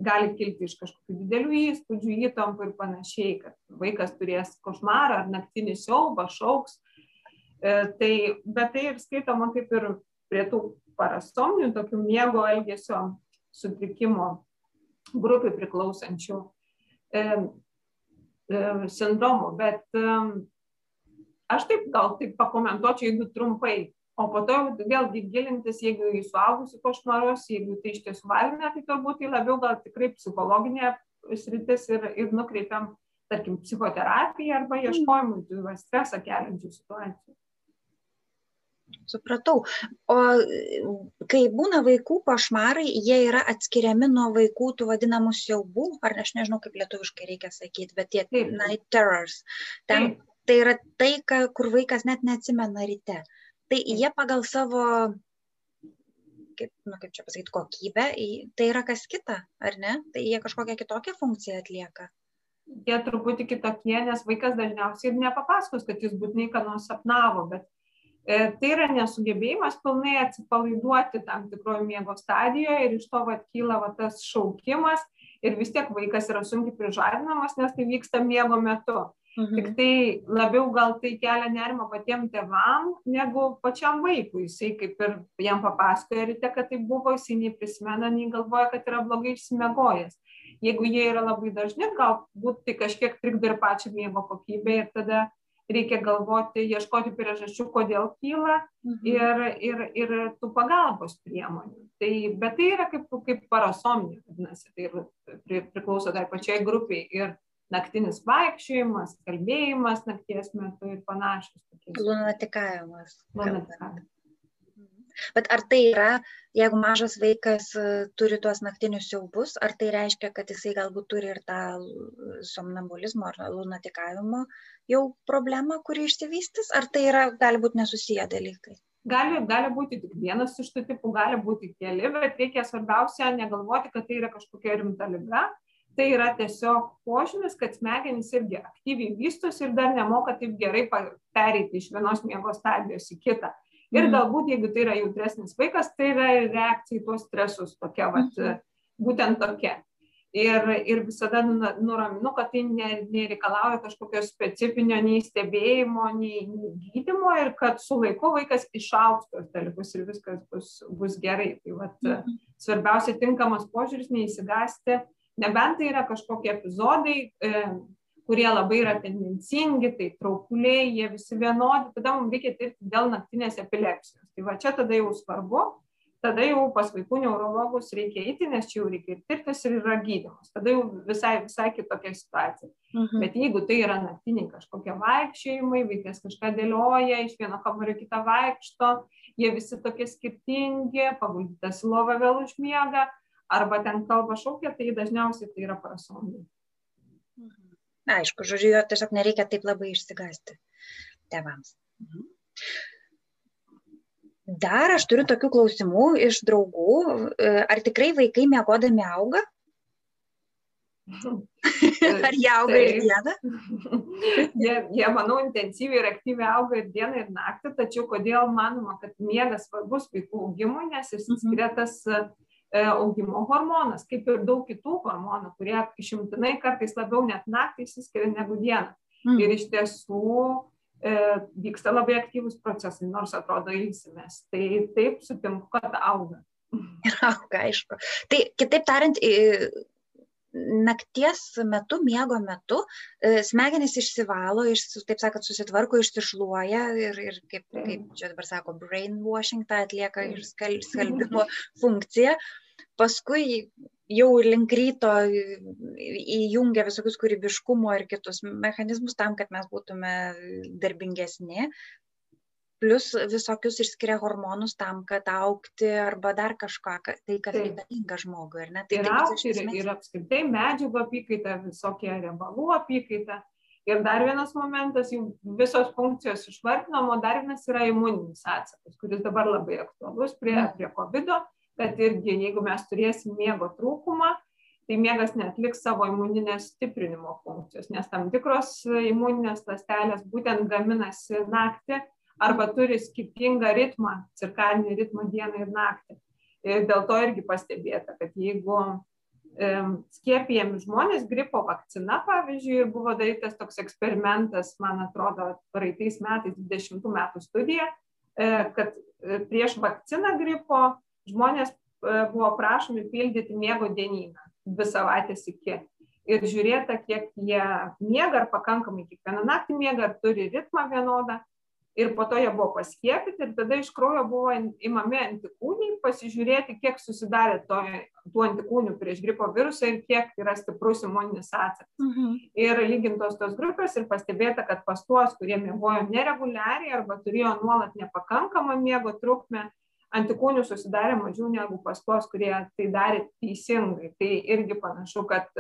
gali kilti iš kažkokių didelių įspūdžių, įtampų ir panašiai, kad vaikas turės košmarą ar naktinį siaubą, šauks. E, tai, bet tai ir skaitoma kaip ir prie tų parasomnių, tokių miego elgesio sutrikimo grupiai priklausančių e, e, sindromų. Bet e, aš taip gal taip pakomentuočiau, jeigu trumpai, o po to vėlgi gilintis, jeigu į suaugusių košmarus, jeigu tai iš tiesų varina, tai turbūt tai labiau gal tikrai psichologinė sritis ir, ir nukreipiam, tarkim, psichoterapiją arba mm. ieškojimui stresą keliančių situacijų. Supratau. O kai būna vaikų košmarai, jie yra atskiriami nuo vaikų tų vadinamų siaubų, ar aš nežinau, kaip lietuviškai reikia sakyti, bet tie night terrors. Ten, Taip tai yra tai, ką, kur vaikas net neatsimena ryte. Tai jie pagal savo, kaip, nu, kaip čia pasakyti, kokybę, tai yra kas kita, ar ne? Tai jie kažkokią kitokią funkciją atlieka. Jie truputį kitokie, nes vaikas dažniausiai ir nepapasakos, kad jis būtinai ką nors sapnavo, bet e, tai yra nesugebėjimas pilnai atsipalaiduoti tam tikrojo miego stadijoje ir iš to vat, kyla vat, tas šaukimas ir vis tiek vaikas yra sunkiai prižadinamas, nes tai vyksta miego metu. Mhm. Tik tai labiau gal tai kelia nerima patiem tėvam, negu pačiam vaikui. Jisai kaip ir jam papasakoja ryte, kad tai buvo, jisai nei prisimena, nei galvoja, kad yra blogai išsimegojęs. Jeigu jie yra labai dažni, galbūt tai kažkiek trikdo ir pačią miego kokybę ir tada reikia galvoti, ieškoti priežasčių, kodėl kyla mhm. ir, ir, ir tų pagalbos priemonių. Tai, bet tai yra kaip, kaip parasomnija, vadinasi, tai priklauso tai pačiai grupiai. Ir naktinis vaikščiojimas, kalbėjimas nakties metu ir panašus. Lunatikavimas. Lunatikavimas. Bet ar tai yra, jeigu mažas vaikas e, turi tuos naktinius siaubus, ar tai reiškia, kad jisai galbūt turi ir tą somnambulizmo ar lunatikavimo jau problemą, kuri išsivystys, ar tai yra, gali būti nesusiję dalykai? Gali, gali būti tik vienas iš tų tipų, gali būti keli, bet reikia svarbiausia negalvoti, kad tai yra kažkokia rimta lyga, tai yra tiesiog požymis, kad smegenys irgi aktyviai vystosi ir dar nemoka taip gerai pereiti iš vienos miego stadijos į kitą. Ir mm. galbūt, jeigu tai yra jautresnis vaikas, tai yra reakcija į tuos stresus tokia, vat, mm. būtent tokia. Ir, ir visada nuraminu, kad tai nereikalauja kažkokio specifinio nei stebėjimo, nei, gydymo ir kad su laiku vaikas išauks tos dalykus ir viskas bus, bus gerai. Tai vat, mm. svarbiausia tinkamas požiūris, neįsigasti nebent tai yra kažkokie epizodai, e, kurie labai yra tendencingi, tai traukuliai, jie visi vienodi, tada mums reikia tirti dėl naktinės epilepsijos. Tai va čia tada jau svarbu, tada jau pas vaikų neurologus reikia eiti, nes čia jau reikia ir tirtis ir yra gydimas. Tada jau visai, visai kitokia situacija. Mhm. Bet jeigu tai yra naktiniai kažkokie vaikščiojimai, vaikas kažką dėlioja, iš vieno kambario kitą vaikšto, jie visi tokie skirtingi, paguldytas į lovą vėl užmiega, arba ten kalba šaukia, tai dažniausiai tai yra parasomnija. Mhm. Aišku, žodžiu, jo tiesiog nereikia taip labai išsigasti tėvams. Mhm. Dar aš turiu tokių klausimų iš draugų. E, ar tikrai vaikai mėgodami auga? Ar jie auga ir dieną? jie, jie, manau, intensyviai ir aktyviai auga ir dieną, ir naktį, tačiau kodėl manoma, kad miegas svarbus vaikų augimui, nes jis mhm. skiria tas uh, E, augimo hormonas, kaip ir daug kitų hormonų, kurie išimtinai kartais labiau net naktį įsiskiria negu dieną. Mm. Ir iš tiesų e, vyksta labai aktyvus procesai, nors atrodo ilsimės. Tai taip sutinku, kad auga. Ir auga, aišku. Tai kitaip tariant, nakties metu, miego metu, e, smegenys išsivalo, iš, taip sakant, susitvarko, išsišluoja ir, ir kaip, kaip čia dabar sako, brainwashing tą atlieka ir skalbimo funkciją. Paskui jau link ryto įjungia visokius kūrybiškumo ir kitus mechanizmus tam, kad mes būtume darbingesni, plus visokius išskiria hormonus tam, kad aukti arba dar kažką, tai kas reikalinga žmogui. Ir, ne? tai, ir, aukti, ir, ir apskritai medžiagų apykaita, visokie riebalų apykaita. Ir dar vienas momentas, jau visos funkcijos išvardinamo, dar vienas yra imuninis atsakas, kuris dabar labai aktualus prie, mm. prie COVID, bet irgi jeigu mes turėsim miego trūkumą, tai miegas netliks savo imuninės stiprinimo funkcijos, nes tam tikros imuninės lastelės būtent gaminasi naktį arba turi skirtingą ritmą, cirkadinį ritmą dieną ir naktį. Ir dėl to irgi pastebėta, kad jeigu skiepijami žmonės gripo vakcina, pavyzdžiui, ir buvo darytas toks eksperimentas, man atrodo, praeitais metais, 20 metų studija, e, kad e, prieš vakciną gripo žmonės e, buvo prašomi pildyti miego dienyną dvi savaitės iki. Ir žiūrėta, kiek jie miega, ar pakankamai kiekvieną naktį miega, ar turi ritmą vienodą ir po to jie buvo paskiepyti ir tada iš kraujo buvo imami antikūniai pasižiūrėti, kiek susidarė to, tų antikūnių prieš gripo virusą ir kiek yra stiprus imuninis atsakas. Mhm. Ir lygintos tos grupės ir pastebėta, kad pas tuos, kurie miegojo nereguliariai arba turėjo nuolat nepakankamą miego trukmę, antikūnių susidarė mažiau negu pas tuos, kurie tai darė teisingai. Tai irgi panašu, kad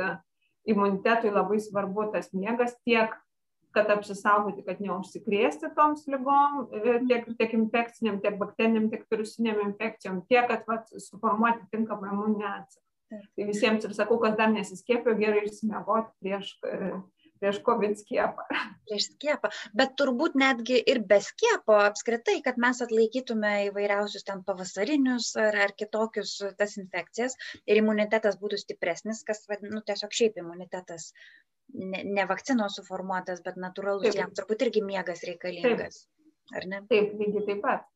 imunitetui labai svarbu tas miegas tiek kad apsisaugoti, kad neužsikrėsti toms lygom, e, tiek, tiek infekciniam, tiek bakteriniam, tiek virusiniam infekcijom, tiek, kad vat, suformuoti tinkamą imuninę atsaką. Tai visiems ir sakau, kas dar nesiskėpio, gerai išsimiegoti prieš, e, prieš COVID skiepą. Prieš skiepą, bet turbūt netgi ir be skiepo apskritai, kad mes atlaikytume įvairiausius ten pavasarinius ar, ar kitokius tas infekcijas ir imunitetas būtų stipresnis, kas, nu, tiesiog šiaip imunitetas ne, ne vakcinos suformuotas, bet natūralus, jam turbūt irgi miegas reikalingas. Taip. Ar ne? Taip, lygiai taip pat.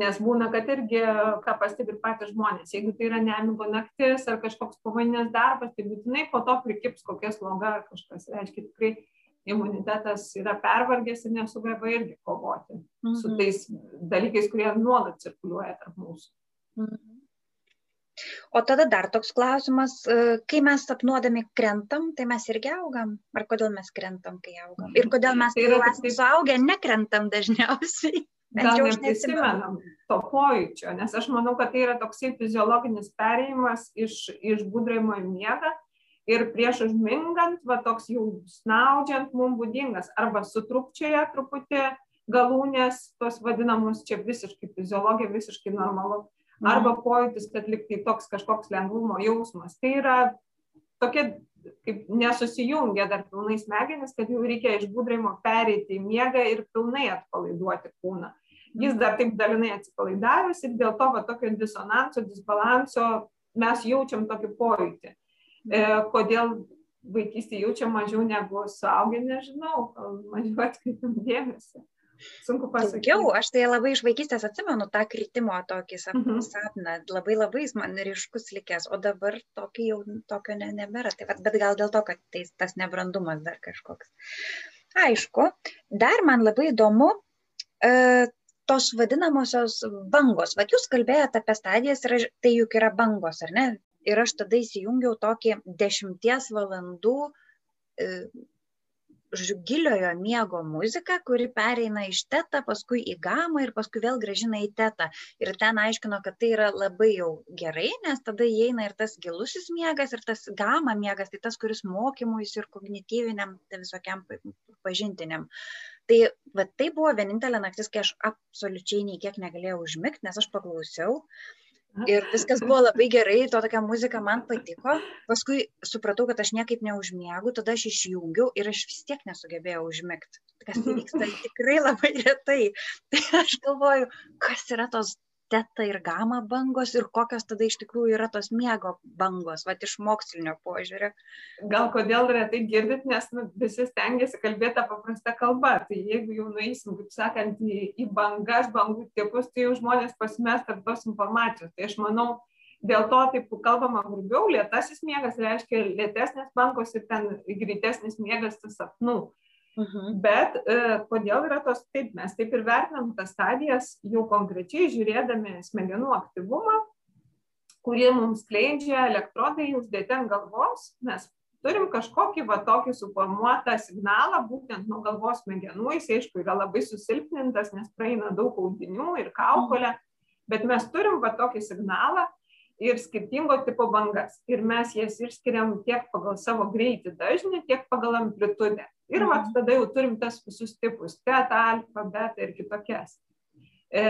Nes būna, kad irgi, ką pastebi patys žmonės, jeigu tai yra nemigo naktis ar kažkoks pavaininės darbas, tai būtinai po to prikips kokia sloga ar kažkas. Reiškia, tikrai imunitetas yra pervargęs ir nesugeba irgi kovoti mhm. su tais dalykais, kurie nuolat cirkuliuoja tarp mūsų. Mhm. O tada dar toks klausimas, e, kai mes sapnuodami krentam, tai mes irgi augam? Ar kodėl mes krentam, kai augam? Ir kodėl mes, kai jau esame suaugę, nekrentam dažniausiai? Gal neprisimenam to pojūčio, nes aš manau, kad tai yra toksai fiziologinis perėjimas iš, iš būdraimo į miegą ir prieš užmingant, va toks jau snaudžiant mums būdingas, arba sutrupčioje truputį galūnės, tos vadinamos čia visiškai fiziologija, visiškai normalu arba pojūtis, kad liktai toks kažkoks lengvumo jausmas. Tai yra tokia kaip nesusijungia dar pilnai smegenis, kad jau reikia iš būdraimo pereiti į miegą ir pilnai atpalaiduoti kūną. Jis dar taip dalinai atsipalaidavęs ir dėl to va, tokio disonanso, disbalanso mes jaučiam tokį pojūtį. E, kodėl vaikystėje jaučiam mažiau negu suaugę, nežinau, mažiau atkreipiam dėmesį. Sunku pasakyti. Daugiau, aš tai labai iš vaikystės atsimenu tą kritimo tokį sapną, mhm. sapną. labai labai jis man ryškus likęs, o dabar tokio jau tokio ne, nebėra. Tai, vat, bet gal dėl to, kad tai, tas nebrandumas dar kažkoks. Aišku, dar man labai įdomu, e, tos vadinamosios bangos. Vat jūs kalbėjote apie stadijas ir tai juk yra bangos, ar ne? Ir aš tada įsijungiau tokį dešimties valandų e, žodžiu, giliojo miego muzika, kuri pereina iš tetą, paskui į gamą ir paskui vėl gražina į tetą. Ir ten aiškino, kad tai yra labai jau gerai, nes tada įeina ir tas gilusis miegas, ir tas gama miegas, tai tas, kuris mokymuisi ir kognityviniam, tai visokiam pažintiniam. Tai va, tai buvo vienintelė naktis, kai aš absoliučiai nei kiek negalėjau užmigti, nes aš paklausiau. Ir viskas buvo labai gerai, to tokia muzika man patiko. Paskui supratau, kad aš niekaip neužmiegu, tada aš išjungiau ir aš vis tiek nesugebėjau užmigti. Kas tai vyksta tikrai labai retai. Tai aš galvoju, kas yra tos teta ir gama bangos ir kokios tada iš tikrųjų yra tos miego bangos, va iš mokslinio požiūrio. Gal kodėl retai girdit, nes nu, visi stengiasi kalbėti tą paprastą kalbą. Tai jeigu jau nueisim, kaip sakant, į, į bangas, bangų tipus, tai jau žmonės pasimest tarp tos informacijos. Tai aš manau, dėl to taip kalbama grubiau, lėtasis miegas reiškia lėtesnės bangos ir ten greitesnis miegas tas sapnų. Uh -huh. Bet e, kodėl yra tos taip, mes taip ir vertinam tas stadijas jau konkrečiai žiūrėdami smegenų aktyvumą, kurį mums skleidžia elektrodai uždėti ant galvos, mes turim kažkokį va tokį suformuotą signalą būtent nuo galvos smegenų, jis aišku yra labai susilpnintas, nes praeina daug audinių ir kaukolė, bet mes turim va tokį signalą, ir skirtingo tipo bangas. Ir mes jas išskiriam tiek pagal savo greitį dažnį, tiek pagal amplitudę. Ir mhm. vat, tada jau turim tas visus tipus - teta, alfa, beta ir kitokias. E,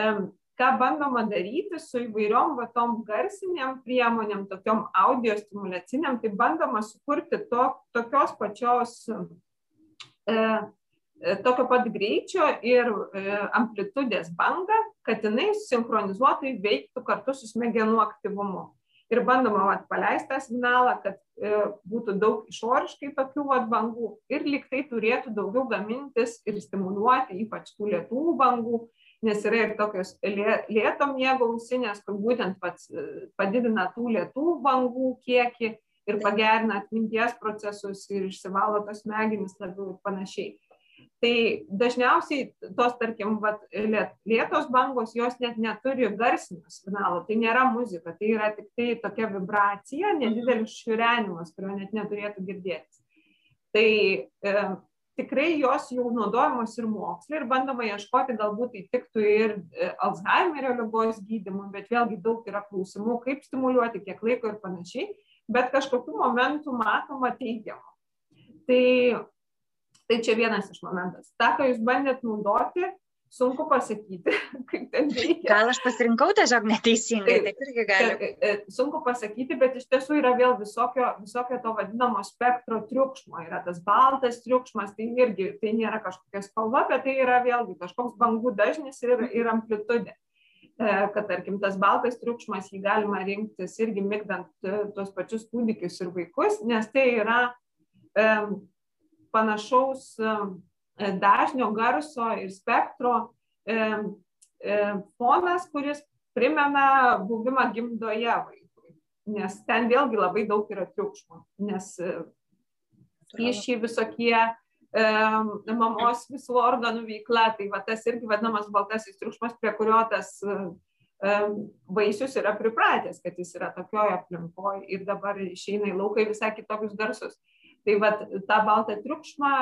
ką bandoma daryti su įvairiom va, tom garsiniam priemonėm, tokiom audio stimulaciniam, tai bandoma sukurti to, tokios pačios E, tokio pat greičio ir e, amplitudės bangą, kad jinai sinchronizuotai veiktų kartu su smegenų aktyvumu. Ir bandoma vat, paleisti tą signalą, kad e, būtų daug išoriškai tokių vat, bangų ir liktai turėtų daugiau gamintis ir stimuliuoti, ypač tų lietų bangų, nes yra ir tokios lėto miego ausinės, kur būtent pats padidina tų lietų bangų kiekį ir pagerina atminties procesus ir išsivalo tos smegenys labiau ir panašiai tai dažniausiai tos tarkim vat lėtos bangos jos net neturi garsinio signalo. Tai nėra muzika tai yra tiktai tokia vibracija nedidelis šiurenimas kurio net neturėtų girdėtis. Tai e, tikrai jos jau naudojamos ir moksle ir bandoma ieškoti galbūt tai tiktų ir e, alzhaimerio ligos gydymui bet vėlgi daug yra klausimų kaip stimuliuoti kiek laiko ir panašiai bet kažkokių momentų matoma teigiamų. Tai Tai čia vienas iš momentas. Ta, ką jūs bandėt naudoti, sunku pasakyti, kaip ten veikia. Gal aš pasirinkau tiesiog neteisingai, taip, taip irgi gali. E, e, sunku pasakyti, bet iš tiesų yra vėl visokio, visokio to vadinamo spektro triukšmo. Yra tas baltas triukšmas, tai irgi tai nėra kažkokia spalva, bet tai yra vėlgi kažkoks bangų dažnis ir, ir amplitudė. E, kad tarkim tas baltas triukšmas jį galima rinktis irgi migdant tuos pačius kūdikius ir vaikus, nes tai yra um, panašaus e, dažnio garso ir spektro e, e, fonas, kuris primena buvimą gimdoje vaikui. Nes ten vėlgi labai daug yra triukšmo, nes skysčiai visokie, mamos visų organų veikla, tai va tas irgi vadinamas baltasis triukšmas, prie kurio tas vaisius yra pripratęs, kad jis yra tokioje aplinkoje ir dabar išeina į lauką visai kitokius garsus tai vat tą baltą triukšmą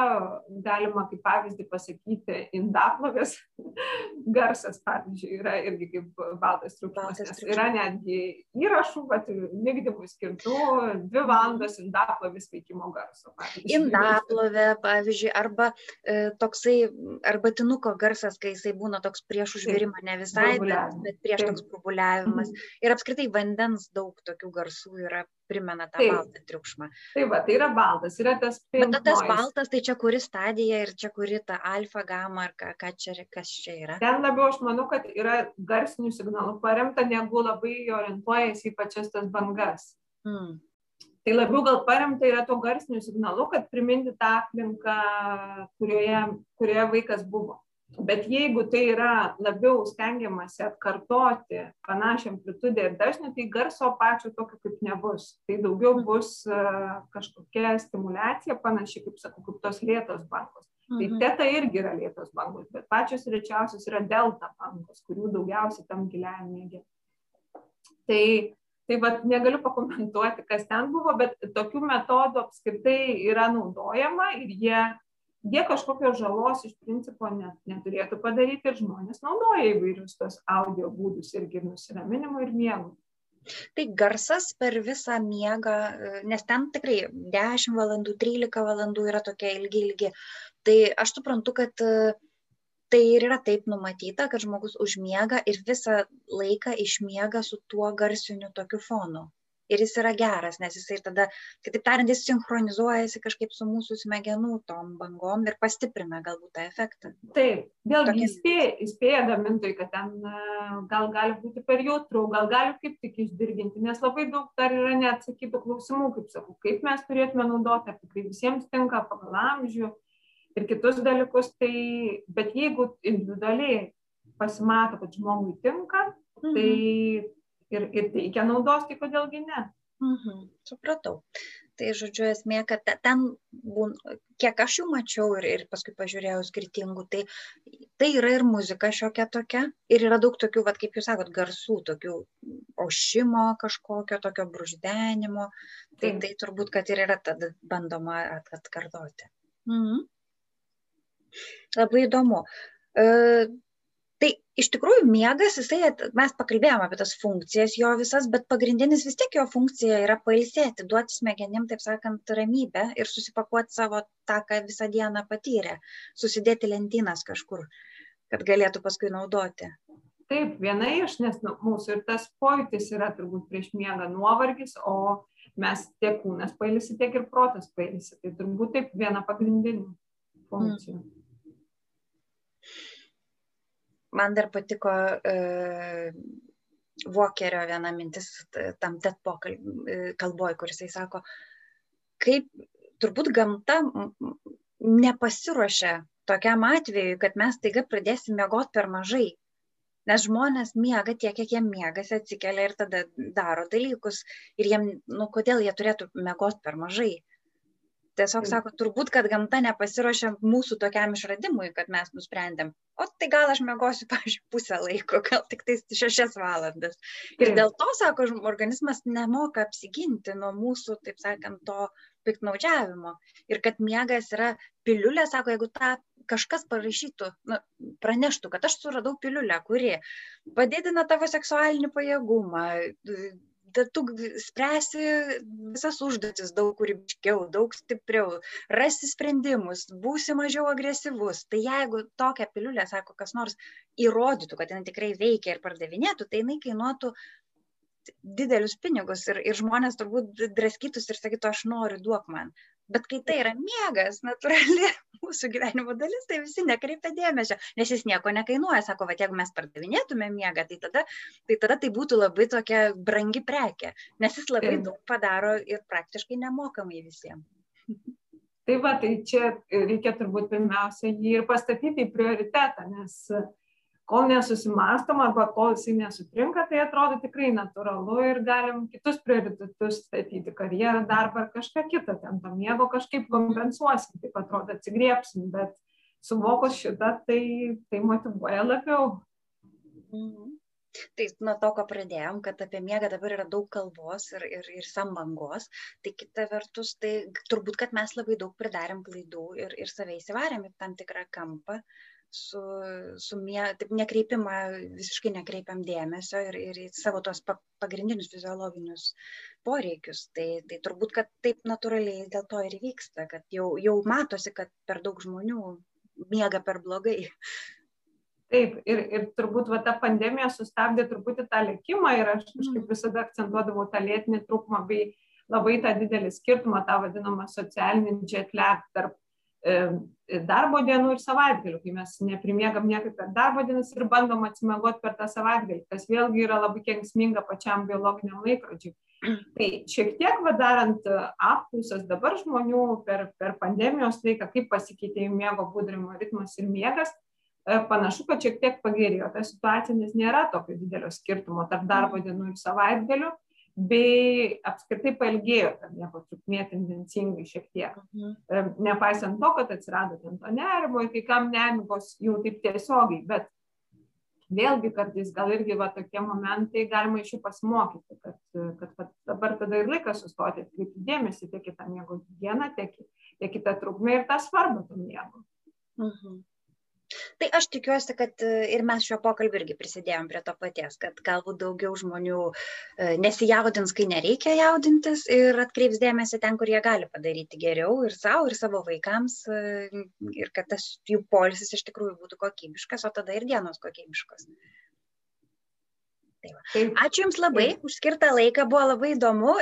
galima kaip pavyzdį pasakyti indaplovės garsas pavyzdžiui yra irgi kaip baltas triukšmas nes yra netgi įrašų vat migdymui skirtų dvi valandos indaplovės veikimo garso indaplovė pavyzdžiui arba e, toksai arbatinuko garsas kai jisai būna toks prieš užvirimą ne visai bet, bet prieš toks burbuliavimas. Mhm. ir apskritai vandens daug tokių garsų yra primena tą Taip. baltą triukšmą. Tai va, tai yra baltas, yra tas pilnas. Bet tas baltas, tai čia kuri stadija ir čia kuri ta alfa, gama ar ką, ką čia, kas čia yra? Ten labiau aš manau, kad yra garsinių signalų paremta, negu labai orientuojasi į pačias tas bangas. Hmm. Tai labiau gal paremta yra to garsinių signalų, kad priminti tą aplinką, kurioje, kurioje vaikas buvo bet jeigu tai yra labiau stengiamasi atkartoti panašią amplitudę ir dažnį tai garso pačio tokio kaip nebus. Tai daugiau bus e, kažkokia stimuliacija panaši kaip sakau kaip tos lėtos bangos. Tai mhm. teta irgi yra lėtos bangos bet pačios rečiausios yra delta bangos kurių daugiausiai tam giliajam miege. Tai tai vat negaliu pakomentuoti kas ten buvo bet tokių metodų apskritai yra naudojama ir jie jie kažkokios žalos iš principo net neturėtų padaryti ir žmonės naudoja įvairius tos audio būdus irgi ir nusiraminimui ir miegui. Tai garsas per visą miegą, nes ten tikrai 10 valandų, 13 valandų yra tokie ilgi, ilgi. Tai aš suprantu, kad tai ir yra taip numatyta, kad žmogus užmiega ir visą laiką išmiega su tuo garsiniu tokiu fonu ir jis yra geras, nes jisai tada, kitaip tariant, jis sinchronizuojasi kažkaip su mūsų smegenų tom bangom ir pastiprina galbūt tą efektą. Taip, vėlgi įspėja, įspėja gamintojai, kad ten gal gali būti per jautru, gal gali kaip tik išdirginti, nes labai daug dar yra neatsakytų klausimų, kaip sakau, kaip mes turėtume naudoti, ar tikrai visiems tinka pagal amžių ir kitus dalykus, tai, bet jeigu individualiai pasimato, kad žmogui tinka, tai mhm ir, ir teikia naudos, tai kodėlgi ne. Mhm, supratau. Tai žodžiu, esmė, kad ten, būn, kiek aš jų mačiau ir, ir paskui pažiūrėjau skirtingų, tai, tai yra ir muzika šiokia tokia, ir yra daug tokių, vat, kaip jūs sakot, garsų, tokių ošimo kažkokio, tokio bruždenimo, tai, tai turbūt, kad ir yra tada bandoma at, atkartoti. Mhm. Labai įdomu. Iš tikrųjų miegas, jisai, mes pakalbėjome apie tas funkcijas jo visas, bet pagrindinis vis tiek jo funkcija yra pailsėti, duoti smegenim, taip sakant, ramybę ir susipakuoti savo tą, ką visą dieną patyrė, susidėti lentynas kažkur, kad galėtų paskui naudoti. Taip, viena iš, nes nu, mūsų ir tas pojūtis yra turbūt prieš miegą nuovargis, o mes tiek kūnas pailsi, tiek ir protas pailsi. Tai turbūt taip viena pagrindinių funkcijų. Mm man dar patiko e, Vokerio viena mintis tam TED e, kuris jisai sako, kaip turbūt gamta nepasiruošia tokiam atveju, kad mes taiga pradėsim miegoti per mažai. Nes žmonės miega tiek, kiek jie miegasi, atsikelia ir tada daro dalykus. Ir jiem, nu, kodėl jie turėtų miegoti per mažai? Tiesiog sako turbūt kad gamta nepasiruošė mūsų tokiam išradimui kad mes nusprendėm o tai gal aš miegosiu pavyzdžiui pusę laiko gal tiktais šešias valandas. Ir dėl to sako organizmas nemoka apsiginti nuo mūsų taip sakant to piktnaudžiavimo. Ir kad miegas yra piliulė sako jeigu tą kažkas parašytų nu praneštų kad aš suradau piliulę kuri padidina tavo seksualinį pajėgumą tad tu spręsi visas užduotis daug kūrybiškiau, daug stipriau, rasi sprendimus, būsi mažiau agresyvus. Tai jeigu tokią piliulę, sako, kas nors įrodytų, kad jinai tikrai veikia ir pardavinėtų, tai jinai kainuotų didelius pinigus ir, ir žmonės turbūt draskytųsi ir sakytų, aš noriu, duok man. Bet kai tai yra miegas, natūrali mūsų gyvenimo dalis, tai visi nekreipia dėmesio, nes jis nieko nekainuoja. Sako, va, jeigu mes pardavinėtume miegą, tai tada, tai tada tai būtų labai tokia brangi prekė, nes jis labai daug padaro ir praktiškai nemokamai visiems. Tai va, tai čia reikia turbūt pirmiausia jį ir pastatyti į prioritetą, nes kol nesusimastom arba kol jisai nesutrinka, tai atrodo tikrai natūralu ir galim kitus prioritetus statyti, karjerą, darbą ar kažką kitą, ten to miego kažkaip kompensuosim, taip atrodo atsigriepsim, bet suvokus šitą, tai, tai motivuoja labiau. Mhm. Tai nuo to, ko pradėjom, kad apie miegą dabar yra daug kalbos ir, ir, ir sambangos, tai kita vertus, tai turbūt, kad mes labai daug pridarėm klaidų ir, ir save įsivarėm į tam tikrą kampą, su, su mie, taip nekreipimą, visiškai nekreipiam dėmesio ir, ir į savo tos pa, pagrindinius fiziologinius poreikius. Tai, tai turbūt, kad taip natūraliai dėl to ir vyksta, kad jau, jau matosi, kad per daug žmonių miega per blogai. Taip, ir, ir turbūt va, ta pandemija sustabdė truputį tą lėkimą ir aš kažkaip mm. visada akcentuodavau tą lėtinį trūkumą bei labai tą didelį skirtumą, tą vadinamą socialinį jet lag tarp darbo dienų ir savaitgalių, kai mes neprimiegam niekaip per darbo dienas ir bandom atsimegoti per tą savaitgalį, kas vėlgi yra labai kengsminga pačiam biologiniam laikrodžiui. Tai šiek tiek vadarant apklausas dabar žmonių per, per pandemijos laiką, kaip pasikeitė jų miego būdrimo ritmas ir miegas, panašu, kad šiek tiek pagerėjo ta situacija, nes nėra tokio didelio skirtumo tarp darbo dienų ir savaitgalių bei apskritai pailgėjo ta miego trukmė tendencingai šiek tiek. Mhm. Nepaisant to, kad atsirado ten to nerimo kai kam nemigos jau taip tiesiogiai, bet vėlgi kartais gal irgi va tokie momentai galima iš jų pasimokyti, kad, kad, kad dabar tada ir laikas sustoti, atkreipti dėmesį tiek į tą miego dieną, tiek, tiek į tą trukmę ir tą svarbą to miego. Mhm. Tai aš tikiuosi, kad e, ir mes šio pokalbio irgi prisidėjom prie to paties, kad galbūt daugiau žmonių e, nesijaudins, kai nereikia jaudintis ir atkreips dėmesį ten, kur jie gali padaryti geriau ir savo, ir savo vaikams, e, ir kad tas jų polisis iš tikrųjų būtų kokybiškas, o tada ir dienos kokybiškos. Tai. Ačiū Jums labai už skirtą laiką, buvo labai įdomu.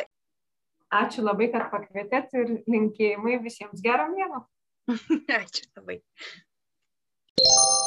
Ačiū labai, kad pakvietėt ir linkėjimai visiems gero miego. Ačiū labai. you